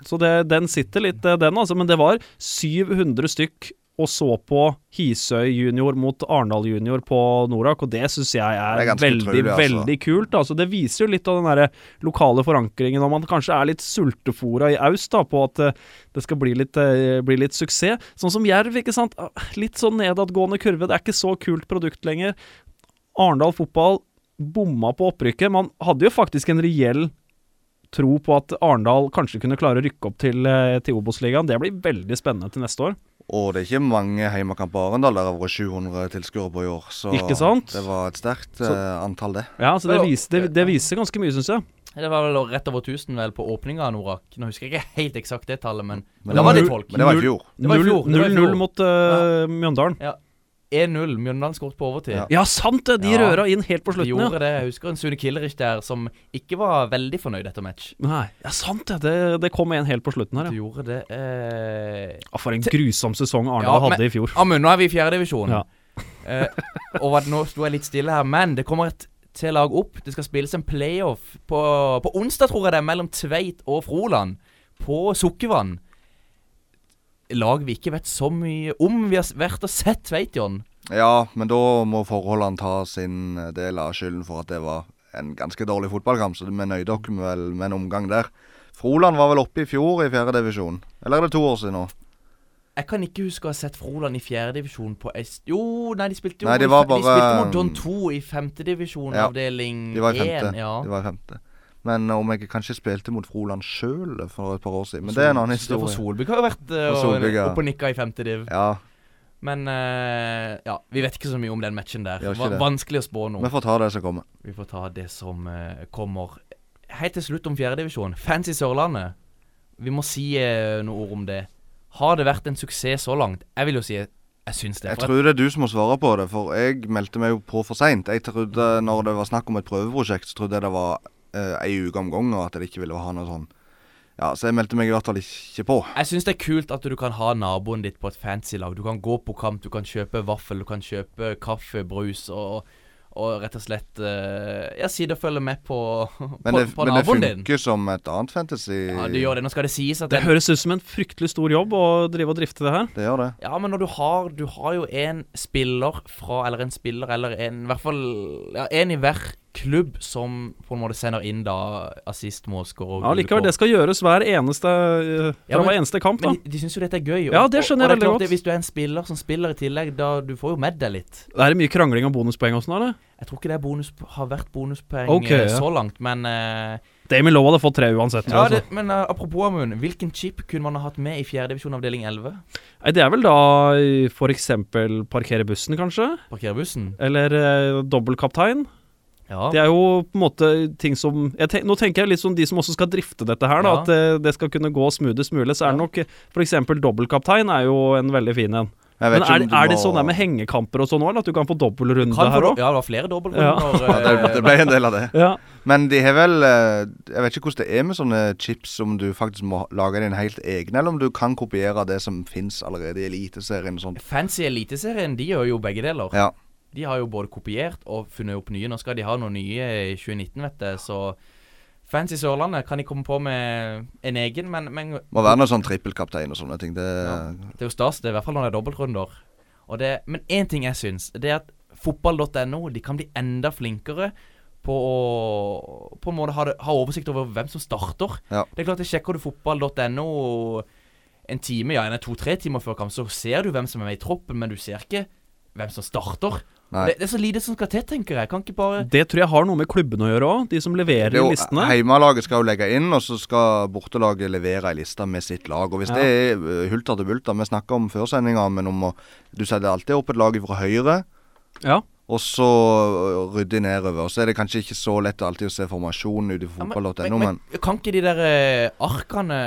Så det, den sitter litt, eh, den, altså. Men det var 700 stykk og så på Hisøy junior mot Arendal junior på Norak, og det syns jeg er, er veldig, utrolig, altså. veldig kult. Altså. Det viser jo litt av den der lokale forankringen, og man kanskje er litt sultefora i Aust da, på at eh, det skal bli litt, eh, bli litt suksess. Sånn som Jerv, ikke sant. Ah, Litt sånn nedadgående kurve. Det er ikke så kult produkt lenger. Arendal fotball bomma på opprykket. Man hadde jo faktisk en reell tro på at Arendal kanskje kunne klare å rykke opp til, eh, til Obos-ligaen. Det blir veldig spennende til neste år. Og det er ikke mange hjemmekamper på Arendal. Det har vært 700 tilskuere på i år. Så Ikke sant? det var et sterkt Så- eh, antall, det. Ja, så det, viser, det, det viser ganske mye, syns jeg. Det var vel rett over 1000 vel på åpninga av Norak. Nå husker jeg ikke helt eksakt det tallet, men, Men da det var det folk. Men det var i fjor. Det var i fjor, det var i 0-0 mot uh, Mjøndalen. 1-0. Mjøndalen skåret på overtid. Ja. Ja, sant det! De Ja. røra inn helt på slutten. De gjorde ja. det. Jeg husker en Sune Killerich der som ikke var veldig fornøyd etter match. Nei, ja, sant det. Det, det kom en helt på slutten her, ja. De gjorde det eh... ja for en grusom sesong Arendal men- hadde i fjor. Ja, men nå er vi i fjerdedivisjon. Ja. eh, og nå sto jeg litt stille her, men det kommer et til lag opp. Det skal spilles en playoff på, på onsdag, tror jeg det er, mellom Tveit og Froland. På Sukkervann. Lag vi ikke vet så mye om. Vi har vært og sett Tveitjon Ja, men da må forholdene ta sin eh, del av skylden for at det var en ganske dårlig fotballkamp. Så vi nøyde oss vel med en omgang der. Froland var vel oppe i fjor i fjerdedivisjon? Eller er det to år siden nå? Jeg kan ikke huske å ha sett Froland i fjerdedivisjon på Est... Jo, nei, de spilte jo Nei, de bare, de spilte mot Don 2 i femtedivisjon, Ja, avdeling De var i femte. 1. Ja. De var i femte. Men om jeg kanskje spilte mot Froland sjøl for et par år siden. Men det er en annen historie. For. Solbygg har jo vært uh, ja. opp og nikka i femtediv. Ja, Men uh, ja, vi vet ikke så mye om den matchen der. Det var Va vanskelig å spå nå. vi får ta det som kommer. Vi får ta det som uh, kommer. Helt til slutt om fjerdedivisjon. Fancy Sørlandet. Vi må si uh, noe ord om det. Har det vært en suksess så langt? Jeg vil jo si jeg syns det. Jeg tror det er du som må svare på det, for jeg meldte meg jo på for seint. Jeg trodde, når det var snakk om et prøveprosjekt, så trodde jeg det var ei uke om gangen, og at jeg ikke ville ha noe sånn. Ja, Så jeg meldte meg i hvert fall ikke på. jeg syns det er kult at du kan ha naboen ditt på et fancy lag. Du kan gå på kamp, du kan kjøpe vaffel, du kan kjøpe kaffe, brus og, og rett og slett uh, Ja, sitte og følge med på, Men på, det, på men det naboen din. funker som et annet fantasy. Ja, det gjør det. Nå skal det sies at Det den- høres ut som en fryktelig stor jobb å drive og drifte det her. Det gjør det. Ja, men når du har Du har jo en spiller fra Eller en spiller, eller en I hvert fall Ja, en i hver klubb som på en måte sender inn da assist, målscore og Ja, likevel, det skal gjøres hver eneste, eh, Ja, men- hver eneste kamp, da. Men de, de syns jo dette er gøy. og- Ja, det skjønner og, og jeg veldig det, godt. Hvis du er en spiller som spiller i tillegg, da du får jo med deg litt. Det er mye krangling om bonuspoeng og sånn, eller? Jeg tror ikke det bonus, har vært bonuspoeng okay, eh, ja. så langt, men uh, Damien Lowe hadde fått tre uansett. Ja, altså. det, men uh, apropos Amund, hvilken chip kunne man ha hatt med i fjerdedivisjon avdeling 11? Nei, det er vel da f.eks. parkere bussen, kanskje? Parkere bussen? Eller uh, dobbeltkaptein? Ja. Det er jo på en måte ting som jeg tenk, Nå tenker jeg litt sånn de som også skal drifte dette her, da. Ja. At det, det skal kunne gå smoothest mulig. Så er det nok f.eks. dobbeltkaptein er jo en veldig fin en. Men er, det- er det må- sånn der med hengekamper og sånn òg, at du kan få dobbeltrunde Kan her òg? ja, det var flere dobbeltrunder. Ja. Ja, det, det ble en del av det. Ja. Men de har vel eh, Jeg vet ikke hvordan det er med sånne chips, om du faktisk må lage din helt egne, eller om du kan kopiere det som fins allerede i Eliteserien og sånt. Fancy Eliteserien, de gjør jo begge deler. Ja. De har jo både kopiert og funnet opp nye. Nå skal de ha noen nye i 2019, vet du. Så Fancy Sørlandet kan de komme på med en egen, men, men Må være noe sånn trippelkaptein og sånne ting. Det, Ja. Det er jo stas, det er i hvert fall når det er dobbeltrunder. Det, men én ting jeg syns, det er at fotball.no de kan bli enda flinkere på å på en måte ha, det, ha oversikt over hvem som starter. Ja. Det er klart, jeg Sjekker du fotball.no en time, ja, en to-tre timer før kamp, så ser du hvem som er med i troppen, men du ser ikke hvem som starter. Nei. Det, det er så lite som skal til, tenker jeg. Kan ikke bare Det tror jeg har noe med klubben å gjøre òg, de som leverer er jo, listene. Heimelaget skal jo legge inn, og så skal bortelaget levere ei liste med sitt lag. Og Hvis Ja. det er eh, hulter til bulter Vi snakka om før sendinga, men om å Du setter alltid opp et lag fra høyre, Ja. Og så øh, rydde nedover. Så er det kanskje ikke så lett alltid å se formasjonen ut i Ja, men, men, men kan ikke de der eh, arkene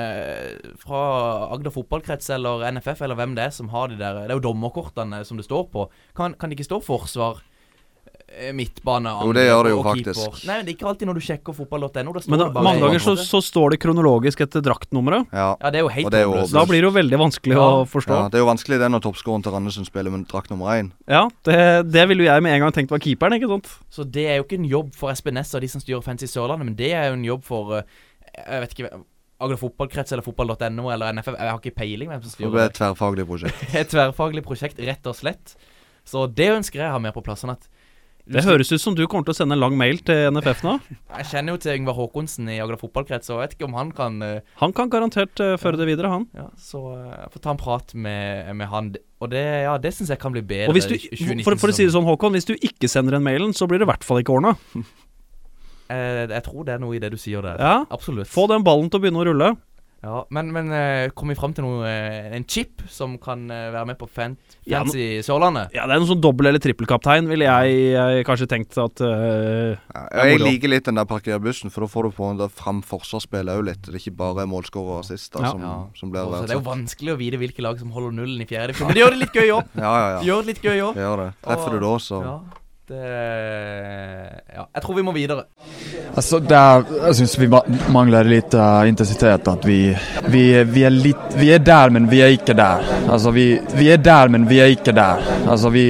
fra Agder fotballkrets eller NFF eller hvem det er som har de der Det er jo dommerkortene som det står på. Kan, kan de ikke stå forsvar, eh, midtbane, Jo, det gjør det jo og faktisk. keeper? Nei, det er ikke alltid når du sjekker fotball.no. Men da, mange ganger så, så står det kronologisk etter draktnummeret. ja. Ja, det er jo helt det er jo. Da blir det jo veldig vanskelig Ja. å forstå. ja. Det er jo vanskelig det når toppskåreren til Randesund spiller med drakt nummer én. Ja, det, det ville jo jeg med en gang tenkt var keeperen, ikke sant? Så det er jo ikke en jobb for SPS og de som styrer Fancy Sørlandet, men det er jo en jobb for eh, Jeg vet ikke Agder fotballkrets eller fotball.no eller NFF. Jeg har ikke peiling hvem som Det styrer blir det. et tverrfaglig prosjekt. Et tverrfaglig prosjekt, rett og slett. Så det ønsker jeg å ha mer på plass. Sånn at Det høres ut som du kommer til å sende en lang mail til NFF nå. Jeg kjenner jo til Yngvar Håkonsen i Agder fotballkrets, og jeg vet ikke om han kan uh, Han kan garantert uh, føre det videre, han. Ja, så uh, jeg får ta en prat med, med han. Og det, ja, det syns jeg kan bli bedre. Og hvis du, 2019 for, for å si det sånn, Håkon, hvis du ikke sender en mailen, så blir det i hvert fall ikke ordna. jeg, jeg tror det er noe i det du sier der. Ja. Absolutt. Få den ballen til å begynne å rulle. Ja, men, men eh, kom vi fram til noe eh, En chip som kan eh, være med på fancy Ja, Sørlandet? Ja, Det er noe sånn dobbel- eller trippelkaptein, ville jeg, jeg kanskje tenkt at uh, Ja, jeg liker litt den der parkere bussen, for da får du på en fram forsvarsspillet òg litt. Det er ikke bare målskårer og assist da, Ja. som, Ja. som blir verdsatt. det er jo vanskelig å vite hvilke lag som holder nullen i fjerde divisjon. Men det gjør det litt gøy òg. Ja, ja, ja. Gjør det litt gøy òg. Treffer du da, så Ja, det Ja, jeg tror vi må videre. Altså, der, Jeg syns vi mangler litt eh, intensitet. At vi, vi, vi, er litt vi er der, men vi er ikke der. Altså, vi, vi er der, men vi er ikke der. Altså, vi,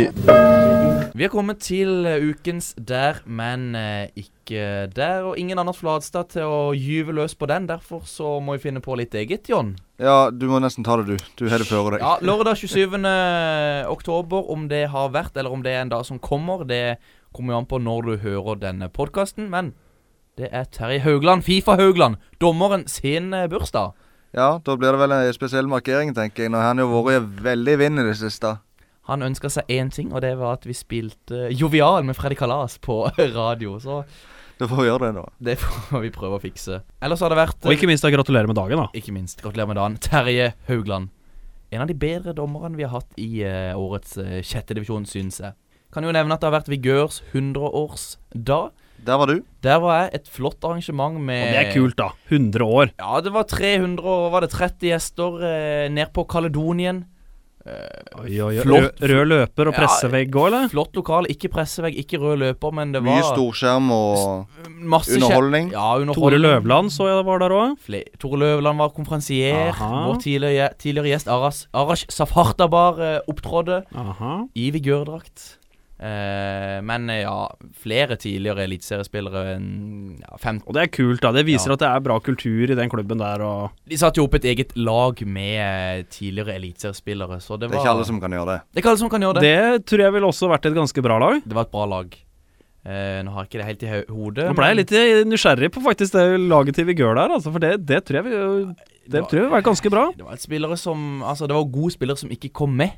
Vi har kommet til eh, ukens der, men eh, ikke der. Og ingen Anders Fladstad til å gyve løs på den. Derfor så må vi finne på litt eget, John. Ja, du må nesten ta det, du. Du har det før deg. Ja, Lørdag 27. oktober, om det har vært, eller om det er en dag som kommer, det kommer jo an på når du hører denne podkasten. Men det er Terje Haugland, Fifa-Haugland, dommeren sin eh, bursdag. Ja, da blir det vel en spesiell markering, tenker jeg. Nå har han jo vært veldig i vinden i det siste. Han ønska seg én ting, og det var at vi spilte Jovial med Freddy Kalas på radio. Så Da får vi gjøre det, da. det får vi prøve å fikse. Ellers har det vært Og ikke minst gratulerer med dagen, da. Ikke minst. Gratulerer med dagen. Terje Haugland. En av de bedre dommerne vi har hatt i eh, årets uh, sjette divisjon, syns jeg. Kan jo nevne at det har vært Vigørs 100-årsdag. Der var du. Der var jeg. Et flott arrangement med Og det er kult, da. 100 år. Ja, det var 300 og var det 30 gjester eh, ned på Kaledonien. Eh, Oi, oi. Flott. Rød, rød løper og pressevegg òg, eller? Flott lokal. Ikke pressevegg, ikke rød løper, men det Mye var storskjerm og masse underholdning. Ja, underholdning. Tore Løvland så jeg var der òg. Tore Løvland var konferansier. Aha. Vår tidligere, tidligere gjest Aras, Arash Safartabar eh, opptrådte Aha. i vigørdrakt. Eh, men ja, flere tidligere eliteseriespillere enn ja, 15 Og det er kult, da. Det viser Ja. at det er bra kultur i den klubben der. Og De satte jo opp et eget lag med eh, tidligere eliteseriespillere, det Det er var ikke alle som kan gjøre det. Det er ikke alle som kan gjøre det. det tror jeg ville også vært et ganske bra lag. Det var et bra lag. Eh, nå har jeg ikke det helt i hodet. Nå ble jeg litt nysgjerrig på faktisk det laget til Vigør der, altså. For det, det tror jeg vil Det tror jeg vil være ganske bra. Det var et spillere som Altså, det var gode spillere som ikke kom med.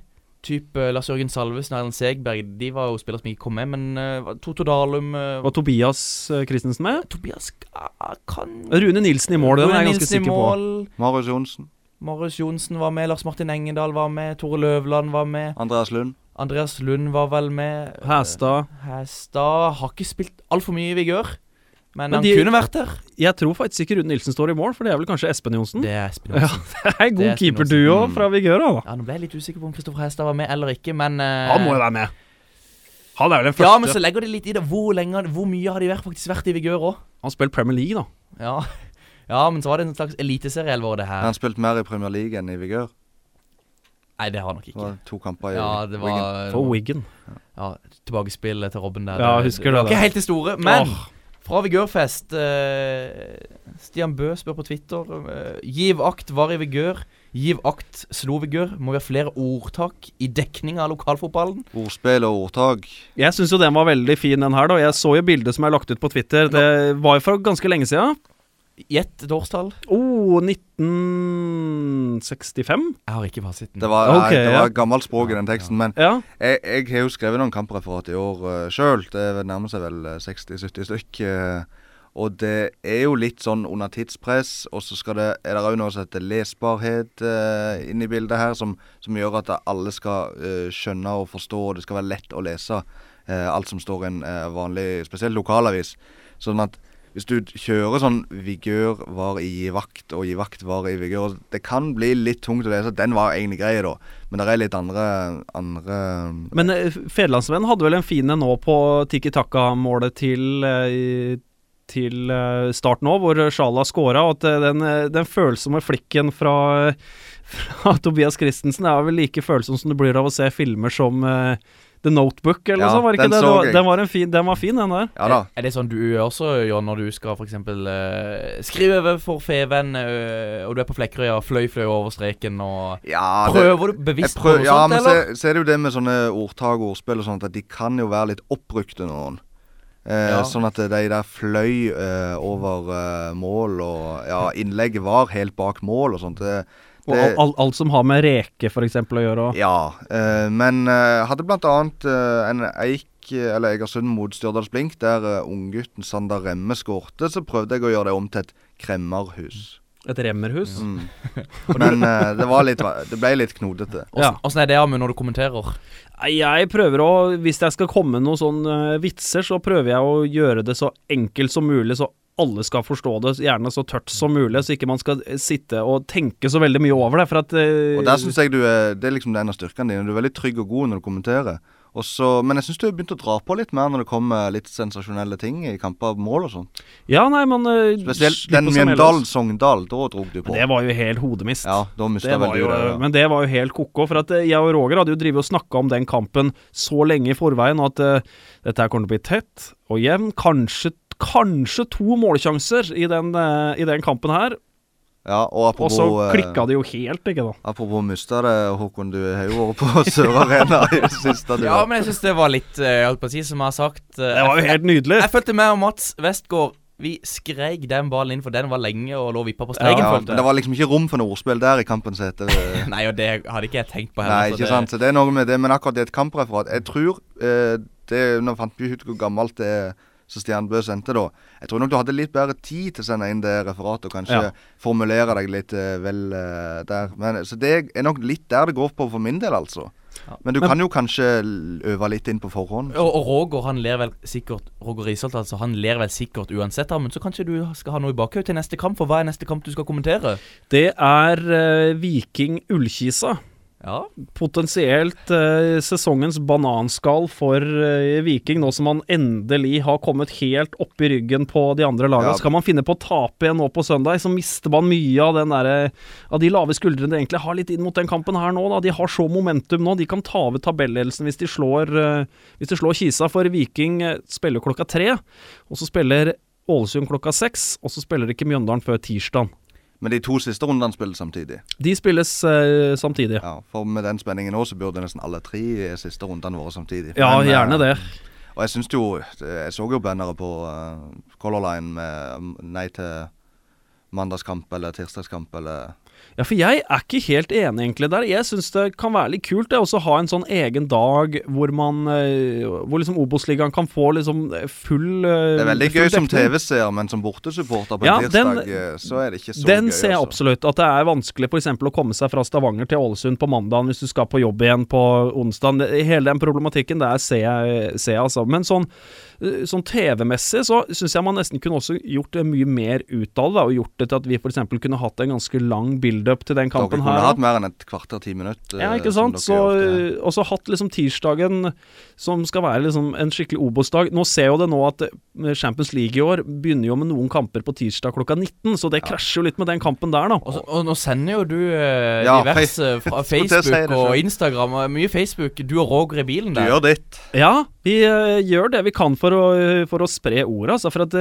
Typ uh, Lars Jørgen Salvesen og Erlend Segberg. De var jo spillere som ikke kom med, men uh, Toto Dalum uh, Var Tobias eh, Christensen med? Tobias uh, kan Rune Nilsen i mål, den er jeg ganske Nilsen sikker på. Marius Johnsen. Marius Johnsen var med, Lars Martin Engendal var med, Tore Løvland var med. Andreas Lund. Andreas Lund var vel med. Hæstad. Hæstad har ikke spilt altfor mye i vigør, men, Men han de- kunne vært der. Jeg tror faktisk ikke Rune Nilsen står i mål, for det er vel kanskje Espen Johnsen? Det er Espen Ja, Johnsen. det er en Det er god keeperduo mm. fra Vigøra, da. Ja, Nå ble jeg litt usikker på om Kristoffer Hestad var med eller ikke, men uh, Han må jo være med. Han er vel den første. Ja, men så legger de litt i det. Hvor, lenge, hvor mye har de vært, faktisk vært i Vigøra? Han spilte Premier League, da. Ja. ja, men så var det en slags eliteserieelver, det her. Han spilte mer i Premier League enn i Vigør. Nei, det har han nok ikke. Det var to kamper i Ja, det Wigan. For Wiggen. Ja, tilbakespillet til Robben der. Ja, husker det. det var. Ikke helt det store, men Åh. Fra Vigørfest eh, Stian Bø spør på Twitter eh, Giv akt var i Vigør. Giv akt slo Vigør. Må vi ha flere ordtak i dekning av lokalfotballen? Ordspill og ordtak. Jeg syns jo den var veldig fin, den her. da Jeg så jo bildet som er lagt ut på Twitter. Det var jo for ganske lenge siden. Gjett et årstall. Oh, 1965? Jeg har ikke fasiten. Det var, Ok, nei, det var ja. gammelt språk i den teksten, men Ja. jeg, jeg har jo skrevet noen kampreferat i år uh, sjøl. Det nærmer seg vel eh, 60-70 stykk. Uh, og det er jo litt sånn under tidspress, og så skal det, er det òg noe som heter lesbarhet uh, inn i bildet her, som, som gjør at alle skal uh, skjønne og forstå, og det skal være lett å lese eh, alt som står i en eh, vanlig, spesielt lokalavis. Sånn at hvis du kjører sånn Vigør var i vakt, og i vakt var i Vigør Det kan bli litt tungt å lese. Den var egentlig grei, da. Men det er litt andre, andre Men eh, Federlandsvennen hadde vel en fin en nå på Tiki Taka-målet til eh, i- til eh, start nå, hvor Sjala skåra. Og at den, den følsomme flikken fra, fra Tobias Christensen er vel like følsom som det blir av å se filmer som The Notebook eller Ja, noe sånt. Var det ikke den det? var, den, var en fin, den var fin, den der. Ja da. Er det sånn du også gjør når du skal f.eks. Uh, skrive over for Feven, uh, og du er på Flekkerøya, fløy fløy over streken, og Ja, det, Prøver du bevisst bevisst på prøv, noe ja, sånt, men eller? så, så er det jo det med sånne ordtak og ordspill og sånt, at de kan jo være litt oppbrukte noen. Eh, Ja. Sånn at de der fløy eh, over eh, mål, og ja, innlegget var helt bak mål og sånt. Det, Og det, alt, alt som har med reke for eksempel å gjøre. Og. Ja, eh, men uh, hadde annet eh, en eik eller Egersund mot Stjørdals Blink, der uh, unggutten Sander Remme skårte, så prøvde jeg å gjøre det om til et kremmerhus. Et remmerhus. Mm. Men uh, det, var litt, det ble litt knotete. Ja. Er det, Amund, når du kommenterer? Jeg prøver å Hvis jeg skal komme med noen sånne eh, vitser, så prøver jeg å gjøre det så enkelt som mulig, så alle skal forstå det. Gjerne så tørt som mulig, så ikke man skal eh, sitte og tenke så veldig mye over det. For at eh, Og der synes jeg du er Det er liksom en av styrkene dine. Du er veldig trygg og god når du kommenterer. Og så- men jeg syns du har begynt å dra på litt mer når det kommer litt sensasjonelle ting i kamper av mål og sånt. Ja, nei, man eh, Spesielt den. Mjøndalen-Sogndal. Da drog du på. Men Det var jo helt hodemist. Ja, da mista Det vel var du jo, det. Ja. Men det var jo helt ko-ko. For at jeg og Roger hadde jo drivet og snakka om den kampen så lenge i forveien, at uh, dette her kommer til å bli tett og jevn. Kanskje, kanskje to målsjanser i den, eh, i den kampen her. ja, og Og så apropos eh, klikka det jo helt, ikke da. Apropos mista det, Håkon. Du har jo vært på Sør Arena i det siste. Du. Ja, men jeg syns det var litt eh, Jeg holdt på å si, som jeg har sagt eh, Det var jo helt nydelig. Jeg følte meg og Mats Westgård Vi skreik den ballen inn, for den var lenge og lå vippa på streken. ja, ja, men det var liksom ikke rom for noe ordspill der i kampens hete. Nei, og det hadde ikke jeg tenkt på heller. Nei, ikke det- sant. Så det er noe med det, men akkurat det er et kampreferat. Jeg tror eh, det, Nå fant vi ut hvor gammelt det er som Stjernbø sendte da. Jeg tror nok du hadde litt bedre tid til å sende inn det referatet, og kanskje Ja. formulere deg litt uh, vel uh, der. Men, så det er nok litt der det går på for min del, altså. Ja. Men du Men- kan jo kanskje øve litt inn på forhånd. Og, og Roger han ler vel sikkert Roger Risholt altså Han ler vel sikkert uansett, men så kanskje du skal ha noe i bakhodet til neste kamp. For hva er neste kamp du skal kommentere? Det er uh, Viking Ullkisa. Ja, Potensielt eh, sesongens bananskall for eh, Viking, nå som man endelig har kommet helt opp i ryggen på de andre lagene. Ja. Skal man finne på å tape igjen nå på søndag, så mister man mye av den derre Av de lave skuldrene de egentlig har litt inn mot den kampen her nå. Da. De har så momentum nå. De kan ta over tabelledelsen hvis de slår, eh, hvis de slår Kisa. For Viking eh, spiller klokka tre, og så spiller Ålesund klokka seks, og så spiller ikke Mjøndalen før tirsdag. Men de to siste rundene spilles samtidig. De spilles eh, samtidig. Ja, For med den spenningen nå, så burde nesten alle tre siste rundene vært samtidig. Ja, Men, eh, gjerne det. Og jeg syns jo Jeg så jo bannere på uh, Color Line med um, nei til mandagskamp eller tirsdagskamp eller Ja, for jeg er ikke helt enig egentlig der. Jeg syns det kan være litt kult det også å ha en sånn egen dag hvor man eh, Hvor liksom Obos-ligaen kan få liksom full eh, Det er veldig gøy som. TV-seer, men som bortesupporter på Ja, en den- tirsdag, eh, så er det ikke så Den gøy. ser jeg altså. absolutt. At det er vanskelig f.eks. å komme seg fra Stavanger til Ålesund på mandagen hvis du skal på jobb igjen på onsdag. Hele den problematikken der ser jeg, ser jeg altså. Men sånn, eh, sånn TV-messig så syns jeg man nesten kunne også gjort det mye mer ut av det. Og gjort det til at vi f.eks. kunne hatt en ganske lang build-up til den Dere kampen kunne her. kunne hatt mer enn et kvarter, ti minutter. Ja, eh, ikke sant. Så, og så hatt liksom tirsdagen som skal være liksom en skikkelig Obos-dag. Nå ser jo det nå at eh, Champions League i år begynner jo med noen kamper på tirsdag klokka 19, så det krasjer jo litt med den kampen der, da. og, så, og nå sender jo du eh, Ja, diverse fra si Facebook og. Instagram. Mye Facebook. Du og Roger i bilen der. Du gjør ditt. Ja, vi eh, gjør det vi kan for å, for å spre ordet, altså. For at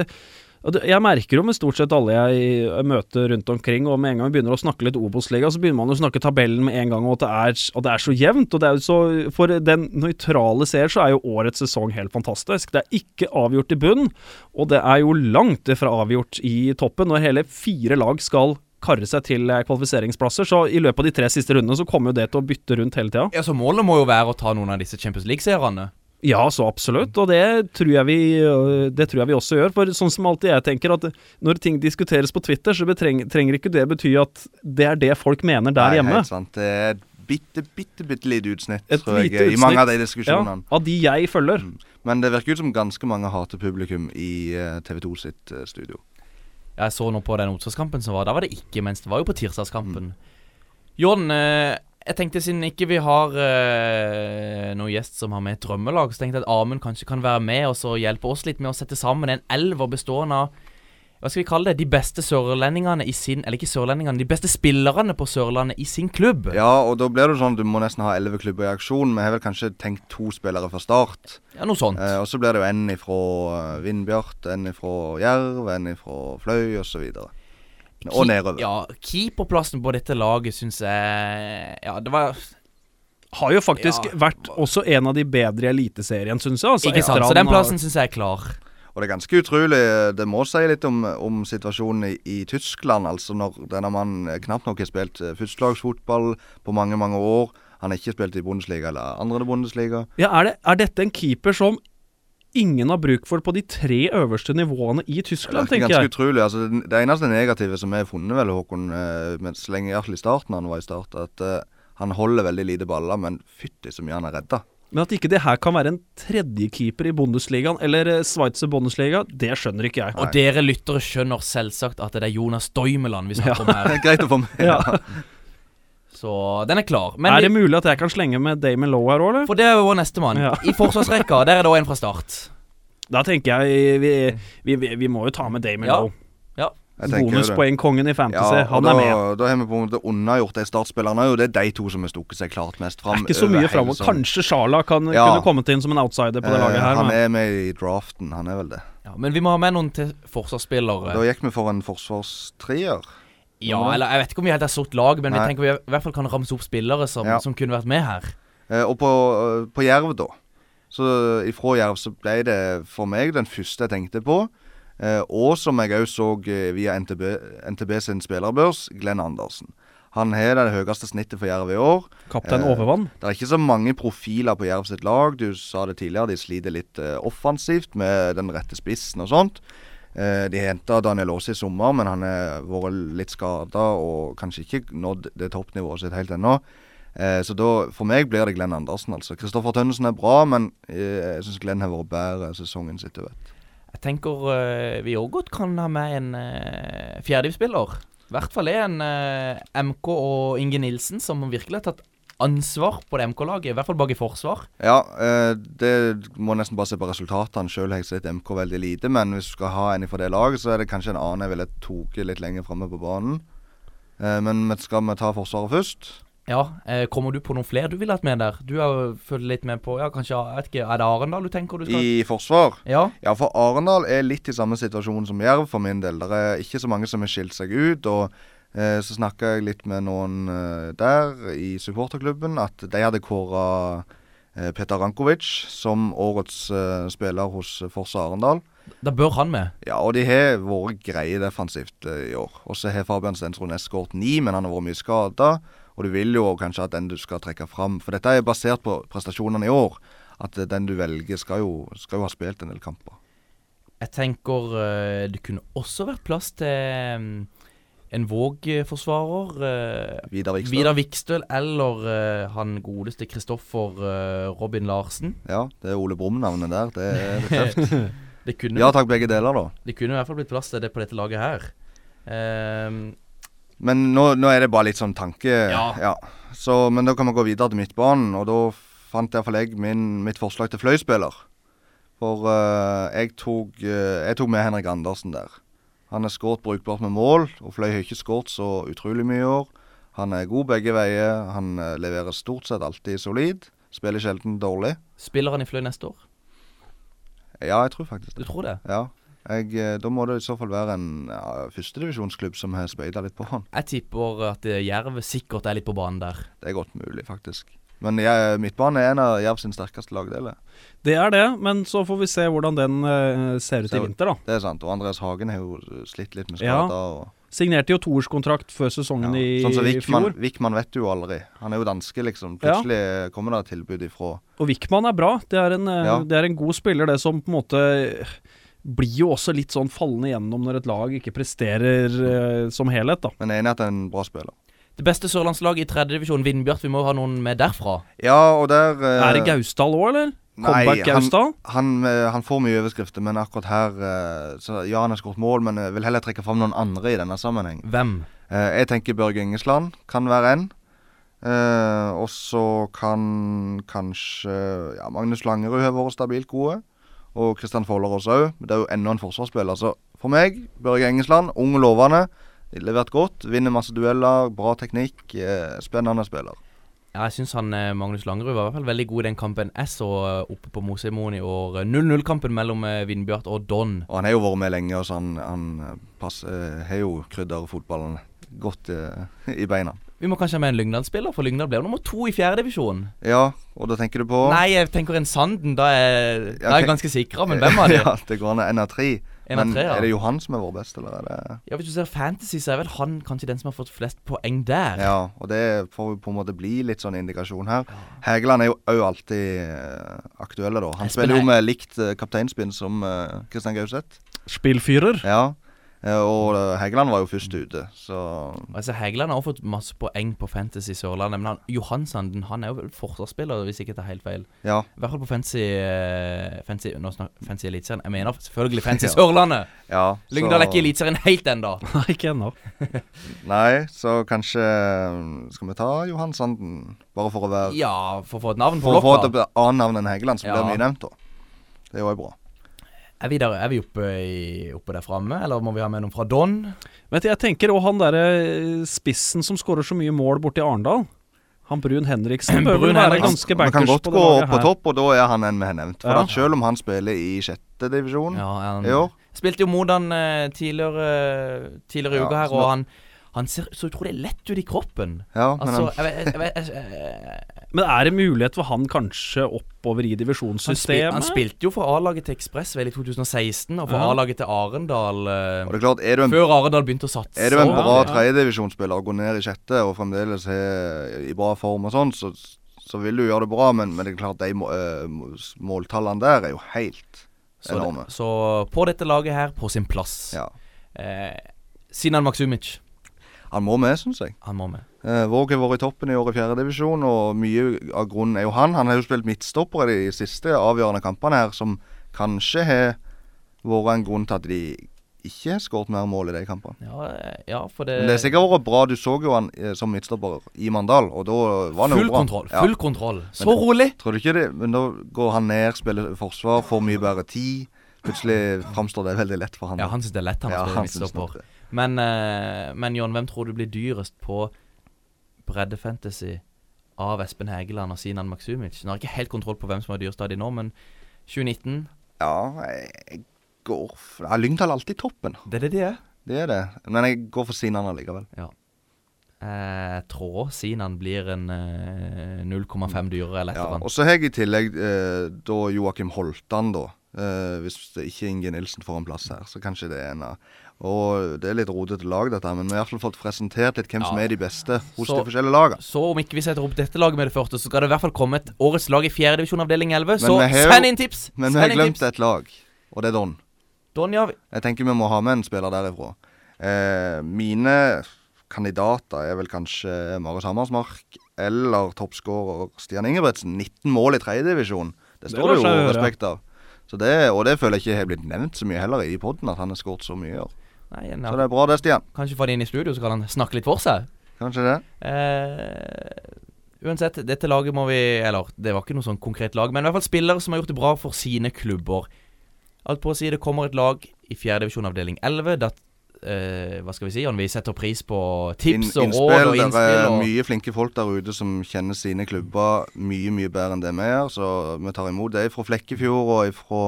jeg merker jo med stort sett alle jeg møter rundt omkring, og med en gang vi begynner å snakke litt Obos-liga, så begynner man å snakke tabellen med en gang, og at det er, og det er så jevnt. Er så For den nøytrale seer så er jo årets sesong helt fantastisk. Det er ikke avgjort i bunn, og det er jo langt ifra avgjort i toppen, når hele fire lag skal karre seg til eh, kvalifiseringsplasser. Så i løpet av de tre siste rundene så kommer jo det til å bytte rundt hele tida. Ja, Så målet må jo være å ta noen av disse Champions League-seerne. Ja, så absolutt, og det tror, jeg vi, øh, det tror jeg vi også gjør. For sånn som alltid jeg tenker at når ting diskuteres på Twitter, så trenger ikke det bety at det er det folk mener der Nei, hjemme. Helt sant. Det er et bitte, bitte, bitte lite utsnitt, Et tror jeg, utsnitt, i mange av de diskusjonene. Ja, av de jeg følger. Mm. Men det virker ut som ganske mange hater publikum i eh, TV 2 sitt eh, studio. Jeg så nå på den onsdagskampen som var. Da var det ikke, mens det var jo på tirsdagskampen. Jon, eh, jeg tenkte siden ikke vi har eh, noen gjest som har med et drømmelag, så tenkte jeg at Amund kanskje kan være med og så hjelpe oss litt med å sette sammen en elver bestående av hva skal vi kalle det? De beste sørlendingene i sin Eller ikke sørlendingene, de beste spillerne på Sørlandet i sin klubb. Ja, og da blir det sånn at du må nesten ha elleve klubber i aksjon. Vi har vel kanskje tenkt to spillere fra start. Ja, noe sånt. Eh, og så blir det jo en ifra Vindbjart, en ifra Jerv, en ifra Fløy osv. Og nedover. Ja, keeperplassen på dette laget syns jeg Ja, det var Har jo faktisk Ja. vært også en av de bedre i Eliteserien, syns jeg. Altså, Ikke sant? Så den plassen syns jeg er klar. Og det er ganske utrolig. Det må si litt om, om situasjonen i, i Tyskland. Altså når denne mannen eh, knapt nok har spilt eh, førstelagsfotball på mange, mange år. Han har ikke spilt i Bundesliga eller andre Bundesliga. Ja, er, det, er dette en keeper som ingen har bruk for på de tre øverste nivåene i Tyskland, tenker jeg. Det er ganske jeg. utrolig. Altså, det, eneste negative som har funnet, vel, Håkon, mens men så lenge i starten han var i start, at uh, han holder veldig lite baller, men fytti så mye han er redda. Men at ikke det her kan være en tredjekeeper i Bundesligaen, eller eh, Sveitser Bundesliga, det skjønner ikke jeg. Og dere lyttere skjønner selvsagt at det er Jonas Doimeland vi snakker om her. Det er greit å få med. Ja. Så den er klar. Men er det mulig at jeg kan slenge med Damon Lowe her òg, eller? For det er jo vår nestemann. Ja. I forsvarsrekka, der er det òg en fra start. Da tenker jeg vi, vi, vi, vi må jo ta med Damon Ja. Lowe. Ja. Bonuspoengkongen i Fantasy. Ja, han da, er med. da har vi på en måte unnagjort de startspillerne. Og det er de to som har stukket seg klart mest Det fram. er ikke så mye framover. Kanskje Sjala kan, Ja. kunne kommet inn som en outsider på det laget Eh, her. han er med i draften, han er vel det. Ja, men vi må ha med noen til forsvarsspillere. Da gikk vi for en forsvarstrier. Ja, eller jeg vet ikke om vi helt har sort lag, men vi tenker vi i hvert fall kan ramse opp spillere som, Ja. som kunne vært med her. Eh, og på, på Jerv, da. Så ifra Jerv så ble det for meg den første jeg tenkte på. Eh, og som jeg òg så eh, via NTB, NTB sin spillerbørs, Glenn Andersen. Han har det høyeste snittet for Jerv i år. Kaptein Eh, Overvann. Det er ikke så mange profiler på Jerv sitt lag. Du sa det tidligere, de sliter litt eh, offensivt med den rette spissen og sånt. Eh, de henta Daniel Aase i sommer, men han har vært litt skada og kanskje ikke nådd det toppnivået sitt helt ennå. Eh, så da, for meg blir det Glenn Andersen, altså. Kristoffer Tønnesen er bra, men eh, jeg syns Glenn har vært bedre sesongen sitt over. Jeg tenker vi òg godt kan ha med en uh, fjerdedivisspiller. I hvert fall er en uh, MK og Inge Nilsen som virkelig har tatt ansvar på det MK-laget. I hvert fall bak i forsvar. Ja, eh, det må nesten bare se på resultatene. Sjøl har jeg sett MK veldig lite, men hvis du skal ha en fra det laget, så er det kanskje en annen jeg ville tatt litt lenger framme på banen. Eh, men skal vi ta Forsvaret først? Ja, eh, Kommer du på noen flere du ville hatt med der? Du har følt litt med på Ja, kanskje jeg vet ikke, Er det Arendal du tenker du skal I forsvar? Ja. Ja, for Arendal er litt i samme situasjon som Jerv for min del. Det er ikke så mange som har skilt seg ut. og Så snakka jeg litt med noen eh, der i supporterklubben at de hadde kåra Peter Rankovic som årets eh, spiller hos Forsa Arendal. Da bør han med. Ja, og de har vært greie defensivt eh, i år. Og så har Fabian Stensrud Næss skåret ni, men han har vært mye skada. Og du vil jo kanskje at den du skal trekke fram For dette er basert på prestasjonene i år. At eh, den du velger, skal jo, skal jo ha spilt en del kamper. Jeg tenker eh, det kunne også vært plass til mm, en Våg-forsvarer. eh, Vidar Vikstøl. Vidar Vikstøl eller eh, han godeste Kristoffer eh, Robin Larsen. Ja, det er Ole Brumm-navnet der. Det er tøft. Det kunne, Ja takk, begge deler, da. det kunne i hvert fall blitt plass til det på dette laget her. Ehm, Men nå, nå er det bare litt sånn tanke. Ja. Så, men da kan vi gå videre til midtbanen, og da fant iallfall jeg min, mitt forslag til fløyspiller. For eh, jeg, tok, eh, jeg tok med Henrik Andersen der. Han har skåret brukbart med mål, og Fløy har ikke skåret så utrolig mye i år. Han er god begge veier. Han eh, leverer stort sett alltid solid. Spiller sjelden dårlig. spiller han i Fløy neste år? Ja, jeg tror faktisk det. Du tror det? Ja. Jeg, eh, da må det i så fall være en ja, førstedivisjonsklubb som har speida litt på han. Jeg tipper at eh, Jerv sikkert er litt på banen der. Det er godt mulig, faktisk. Men jeg, midtbane er en av Jerv sin sterkeste lagdeler. Det er det, men så får vi se hvordan den uh, ser ut i vinter, da. Det er sant. Og Andreas Hagen har jo slitt litt med Ja. og Signerte jo toårskontrakt før sesongen ja. i Sånn som Wickman, fjor. Wickman vet du jo aldri. Han er jo danske, liksom. Ja. Plutselig kommer det et tilbud ifra Og Wickman er bra. Det er, en, eh, Ja. det er en god spiller, det som på en måte blir jo også litt sånn fallende gjennom når et lag ikke presterer uh, som helhet, da. Men jeg er enig i at det er en bra spiller. Det beste sørlandslaget i tredjedivisjon, Vindbjart. Vi må ha noen med derfra. Ja, og der uh, er det Gausdal òg, eller? Nei, han, han, eh, han får mye overskrifter, men akkurat her eh, så Ja, han har skåret mål, men jeg vil heller trekke fram noen andre i denne sammenheng. Hvem? Uh, jeg tenker Børge Engesland kan være en. Uh, og så kan kanskje ja, Magnus Langerud har vært stabilt gode. Og Kristian Follerås òg. Det er jo enda en forsvarsspiller. Så for meg, Børge Engesland, ung og lovende. Levert godt. Vinner masse dueller, bra teknikk. Eh, spennende spiller. Ja, jeg syns han eh, Magnus Langerud var i hvert fall veldig god i den kampen jeg så eh, oppe på Mosemoen i år. Eh, 0-0-kampen mellom Vindbjart og Don. Og han har jo vært med lenge, så han, han passer, har jo krydder fotballen godt eh, i beina. Vi må kanskje ha med en Lyngdal-spiller, for Lyngdal ble nummer to i fjerdedivisjon. Ja, og da tenker du på Nei, jeg tenker en Sanden. Da er, da er jeg ganske sikra, men hvem av de? ja, det går an en av tre. En av Men tre, ja. er det Johan som er vår best, eller er det Ja, Hvis du ser Fantasy, så er vel han kanskje den som har fått flest poeng der. Ja, og det får jo på en måte bli litt sånn indikasjon her. Hegeland er jo òg alltid eh, aktuelle, da. Han Espen spiller jo med likt uh, kapteinspinn som Kristian Gauseth. Spillfyrer. Ja. Eh, og Hegeland Hægeland var jo først ute, så Altså Hægeland har fått masse poeng på Fantasy Sørlandet, men han, Johansson den- han er jo vel forsvarsspiller, hvis ikke jeg tar helt feil. ja. I hvert fall på Fancy eh, Fancy, nå fancy Eliteserien. Jeg mener selvfølgelig Fancy Ja. Sørlandet. ja Lyngdal er ikke Eliteserien helt ennå. Nei, ikke ennå. Nei, så kanskje eh, Skal vi ta Johan Sanden? Bare for å være Ja, for å få et navn på For å få et annet navn enn Hægeland, som Ja. blir mye nevnt, da. Det er jo bra. Er vi, der, er vi oppe, i, oppe der framme, eller må vi ha med noen fra Don? Vet du, jeg tenker òg han derre spissen som skårer så mye mål borti Arendal. Han Brun Henriksen bør Brun være ganske ganske Han kan godt på gå opp på her. topp, og da er han en vi har nevnt. For Ja. at selv om han spiller i sjette divisjon Ja, han i år spilte jo mot han eh, tidligere, tidligere i Ja, uka her, og han, han ser så utrolig lett ut i kroppen. Ja, men Altså, jeg, vet- jeg, vet- jeg, jeg, Men er det mulighet for han kanskje oppover i han, spil, divisjonssystemet? han spilte jo for A-laget til Ekspress vel i 2016, og for Ja. A-laget til Arendal eh, og det er klart, er du en, før Arendal begynte å satse. er du en bra ja. tredjedivisjonsspiller og går ned i sjette og fremdeles er i bra form og sånn, så, så vil du gjøre det bra, men, men det er klart, de må, eh, måltallene der er jo helt så, enorme. det, så på dette laget her, på sin plass Ja. eh, Sinan Maksumic, Han må med, syns jeg. han må med. Eh, Våg har vært i toppen i år i fjerdedivisjon, og mye av grunnen er jo han. Han har jo spilt midtstopper i de siste avgjørende kampene her, som kanskje har vært en grunn til at de ikke har skåret mer mål i de kampene. Ja, eh, ja for det Men det er sikkert vært bra. Du så jo han eh, som midtstopper i Mandal, og da var han jo bra. Full kontroll. Ja. Full kontroll. Så Men- rolig! Tror du ikke det? Men da går han ned, spiller forsvar, får mye bedre tid. Plutselig framstår det veldig lett for han. Ja, han syns det er lett, han, Ja, han midtstopper. Men, eh, men Jon, hvem tror du blir dyrest på breddefantasy av Espen Hegeland og Sinan Maksumic? Nå har jeg ikke helt kontroll på hvem som er dyrest av de nå, men 2019 Ja, jeg, går for ja, Lyngdal er alltid toppen. Det er det de er. Det er det. Men jeg går for Sinan allikevel. Jeg tror Sinan blir en eh, 0,5 dyrere eller et Ja, og så har jeg i tillegg eh, da Joakim Holtan, da. Eh, hvis det ikke Inge Nilsen får en plass her, så kanskje det er en av Og det er litt rotete lag, dette, men vi har i hvert fall fått presentert litt hvem som er de beste hos Så- de forskjellige lagene. Så om ikke vi setter opp dette laget med det første, så skal det i hvert fall komme et årets lag i 4. divisjon avdeling 11. Så har send inn tips! Men vi har glemt tips. et lag, og det er Don. Donja, Jeg tenker vi må ha med en spiller derifra. Eh, mine kandidater er vel kanskje Marius Hammersmark eller toppskårer Stian Ingebrigtsen. 19 mål i tredjedivisjon. Det Det står det, det jo respekt av. Så det, og det føler jeg ikke har blitt nevnt så mye heller i poden, at han har skåret så mye i år. Nei, Så det er bra det, Stian. kanskje få det inn i studio, så kan han snakke litt for seg. Kanskje det. Eh, uansett, dette laget må vi Eller, det var ikke noe sånn konkret lag, men i hvert fall spillere som har gjort det bra for sine klubber. Alt på å si det kommer et lag i fjerdedivisjon avdeling 11. Da, eh, hva skal vi si, Jan? Vi setter pris på tips og råd og innspill. Det er Og, mye flinke folk der ute som kjenner sine klubber mye, mye bedre enn det vi gjør. Så vi tar imot det fra Flekkefjord og fra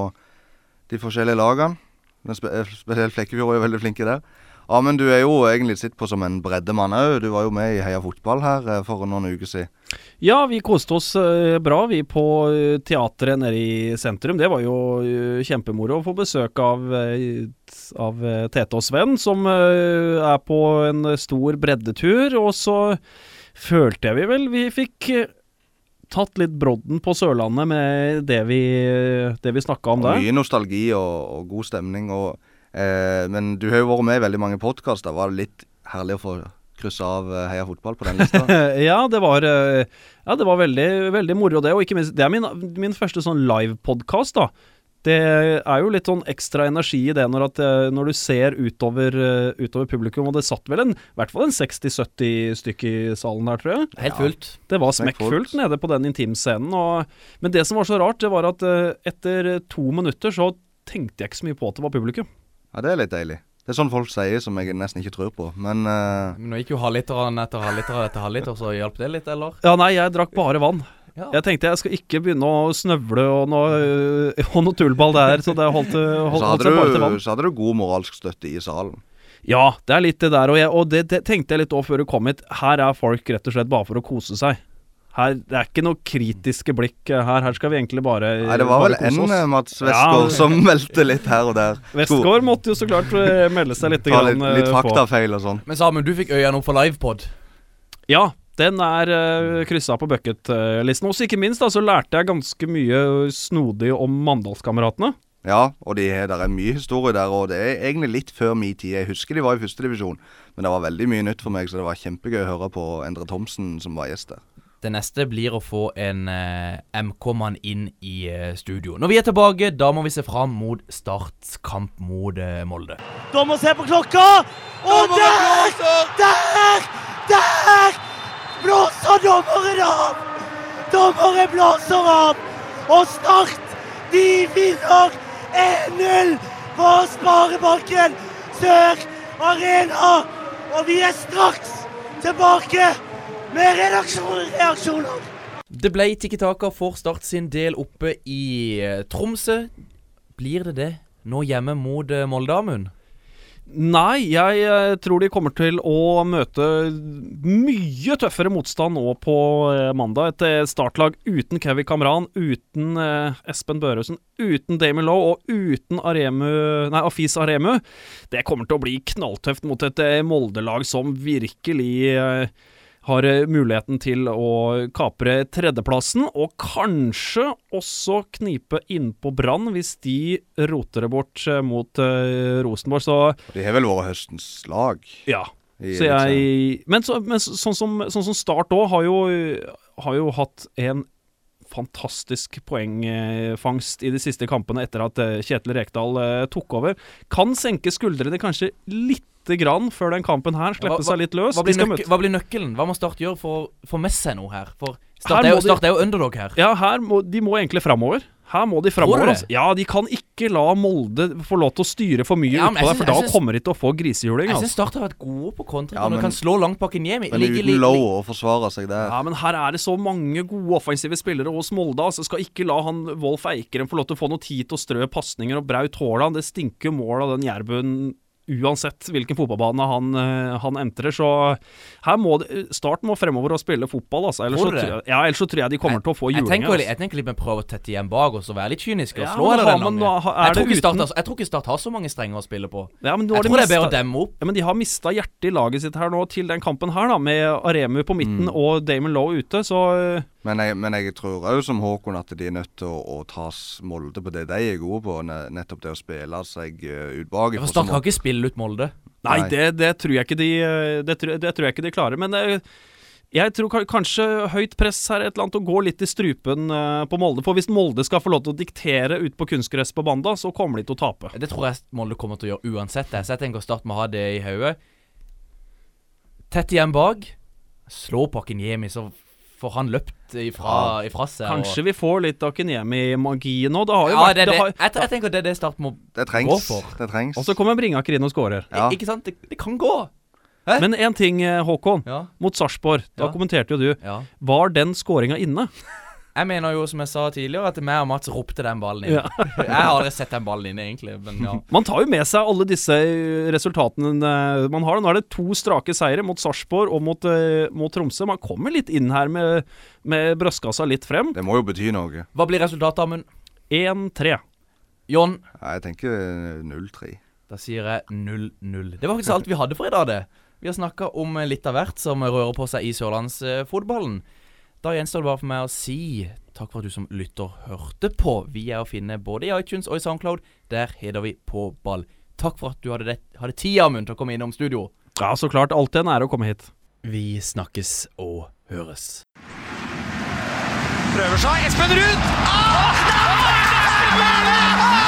de forskjellige lagene. Men eh, spesielt Flekkefjord er jo veldig flinke det. Ja, men du er jo egentlig sett på som en breddemann òg. Du var jo med i Heia Fotball her eh, for noen uker siden. Ja, vi koste oss eh, bra, vi på teatret nede i sentrum. Det var jo kjempemoro å få besøk av, av Tete og Sven, som er på en stor breddetur. Og så følte jeg vi vel vi fikk tatt litt brodden på Sørlandet med det vi, det vi snakka om der. mye nostalgi og, og god stemning. Og, eh, men du har jo vært med i veldig mange podkaster. Var det litt herlig å få krysse av eh, Heia Fotball på den lista? ja, det var, eh, ja, det var veldig, veldig moro, det. Og ikke minst, det er min, min første sånn livepodkast, da. Det er jo litt sånn ekstra energi i det når, at, eh, når du ser utover, eh, utover publikum. Og det satt vel en, i hvert fall en 60-70 stykk i salen der, tror jeg. helt fullt. Det var Smekkfullt. nede på den intimscenen. Og, men det som var så rart, det var at eh, etter to minutter så tenkte jeg ikke så mye på at det var publikum. Ja, det er litt deilig. Det er sånn folk sier som jeg nesten ikke tror på. Men uh... Men nå gikk jo halvliteren etter halvliter etter halvliter, så hjalp det litt, eller? Ja, nei, jeg drakk bare vann. Ja. Jeg tenkte jeg skal ikke begynne å snøvle og noe, og noe tullball der, så det holdt, holdt, holdt seg bare til vann. så hadde du god moralsk støtte i salen. Ja, det er litt det der, og, jeg, og det, det tenkte jeg litt òg før du kom hit. Her er folk rett og slett bare for å kose seg. Her, det er ikke noe kritiske blikk eh, her. Her skal vi egentlig bare Nei, det var vel en oss. eh, Mats Westgård Ja. som meldte litt her og der. Westgård måtte jo så klart eh, melde seg litt, Ta litt, grann, eh, litt faktafeil og sånn. Men Samen, du fikk øynene opp for livepod. Ja, den er uh, kryssa på bucketlisten. Og ikke minst da, så lærte jeg ganske mye snodig om Mandalskameratene. Ja, og de er, der er mye historie der, og det er egentlig litt før min tid. Jeg husker de var i førstedivisjon, men det var veldig mye nytt for meg, så det var kjempegøy å høre på Endre Thomsen som var gjest der. Det neste blir å få en eh, MK-mann inn i eh, studio. Når vi er tilbake, da må vi se fram mot Starts kamp mot eh, Molde. Dommer ser på klokka, og der, der, der blåser dommeren av! Dommeren blåser av, og Start, de vinner 1-0 på Sparebanken Sør Arena. Og vi er straks tilbake med reaksjoner. Det ble Tikki Taka for Start sin del oppe i Tromsø. Blir det det nå hjemme mot eh, Molde, Amund? Nei, jeg eh, tror de kommer til å møte mye tøffere motstand nå på eh, mandag. Et eh, startlag uten Kevin Kamran, uten Espen Børøsen, uten Damon Lowe og uten Aremu, nei, Afis Aremu. Det kommer til å bli knalltøft mot et Molde-lag som virkelig har eh, muligheten til å kapre tredjeplassen, og kanskje også knipe innpå Brann hvis de roter det bort eh, mot eh, Rosenborg. Så Og de har vel vært høstens lag. ja. Så jeg, men så, men så- sånn, som, sånn som Start òg har, har jo hatt en fantastisk poengfangst i de siste kampene etter at Kjetil Rekdal tok over. Kan senke skuldrene kanskje lite grann før den kampen her. Slippe Hva- seg litt løs. Hva blir, nøk hva blir nøkkelen? Hva må Start gjøre for å få med seg noe her? For Her Start er, jo, de- Start er jo underdog her. Ja, her må, de må egentlig framover. Her må de framover. Altså. Ja, de kan ikke la Molde få lov til å styre for mye Ja, utpå der, for da synes, kommer de til å få grisehjuling. Jeg Altså. syns Start har vært gode på kontra, Ja, men- kan slå langt bak hjem Men Ligge uten low å forsvare seg der. Ja, men her er det så mange gode offensive spillere hos Molde. Altså skal ikke la han Wolf Eikrem få lov til å få noe tid til å strø pasninger. Og Braut Haaland, det stinker mål av den Jærbuen uansett hvilken fotballbane han, eh, han entrer. Så her må det, Start må fremover og spille fotball, altså. Ellers, så, jeg- ja, ellers så tror jeg de kommer til å få jeg, juling. tenker, Altså. jeg tenker litt med å prøve å tette igjen bak og så være litt kynisk og slå ja, eller den lange. Jeg tror, Start, jeg tror ikke Start har så mange strenger å spille på. Ja, men Jeg tror det er bedre å demme opp. Ja, men de har mista hjertet i laget sitt her nå til den kampen her, da, med Aremu på midten og Damon Lowe ute, så eh, Men jeg, men jeg tror òg som Håkon at de er nødt til å, å ta Molde på det de er gode på, ne, nettopp det å spille seg uh, ut bak. Ja, Start kan ikke spille ut Molde. Nei, Nei. Det, det tror jeg ikke de eh, Det, det tror jeg ikke de klarer. Men eh, jeg tror kanskje høyt press her et eller annet å gå litt i strupen på Molde. For hvis Molde skal få lov til å diktere ut på kunstgress på mandag, så kommer de til å tape. Det tror jeg Molde kommer til å gjøre uansett. Så jeg tenker Start må ha det i hodet. Tett igjen bak. Slå pakken Akinyemi, så får han løpt ifra, ifra seg. Kanskje vi får litt Akinyemi-magi nå. Det har jo ja, vært det, det, det har, jeg, jeg tenker det er det Start må Det gå for. Det trengs. Og så kommer Bringaker inn og skårer. Ja. Ikke sant? Det, det kan gå. Hæ? Men én ting, eh, Håkon. Ja. Mot Sarpsborg, da Ja. kommenterte jo du. ja. Var den skåringa inne? Jeg mener jo, som jeg sa tidligere, at meg og Mats ropte den ballen inn. Ja. jeg har aldri sett den ballen inn, egentlig. Men ja. Man tar jo med seg alle disse eh, resultatene eh, man har. Nå er det to strake seire mot Sarpsborg og mot, eh, mot Tromsø. Man kommer litt inn her med, med brystkassa litt frem. Det må jo bety noe. Hva blir resultatet, Amund? 1-3. John? Jeg tenker 0-3. Da sier jeg 0-0. Det var faktisk alt vi hadde for i dag, det. Vi har snakka om litt av hvert som rører på seg i sørlandsfotballen. Da gjenstår det bare for meg å si takk for at du som lytter hørte på. Vi er å finne både i iTunes og i Soundcloud. Der heter vi På ball. Takk for at du hadde, det, hadde tid, Amund, til å komme innom studio. Ja, så klart. Alltid en ære å komme hit. Vi snakkes og høres. Prøver seg. Espen Ruud! Ah, Ah! Ruud!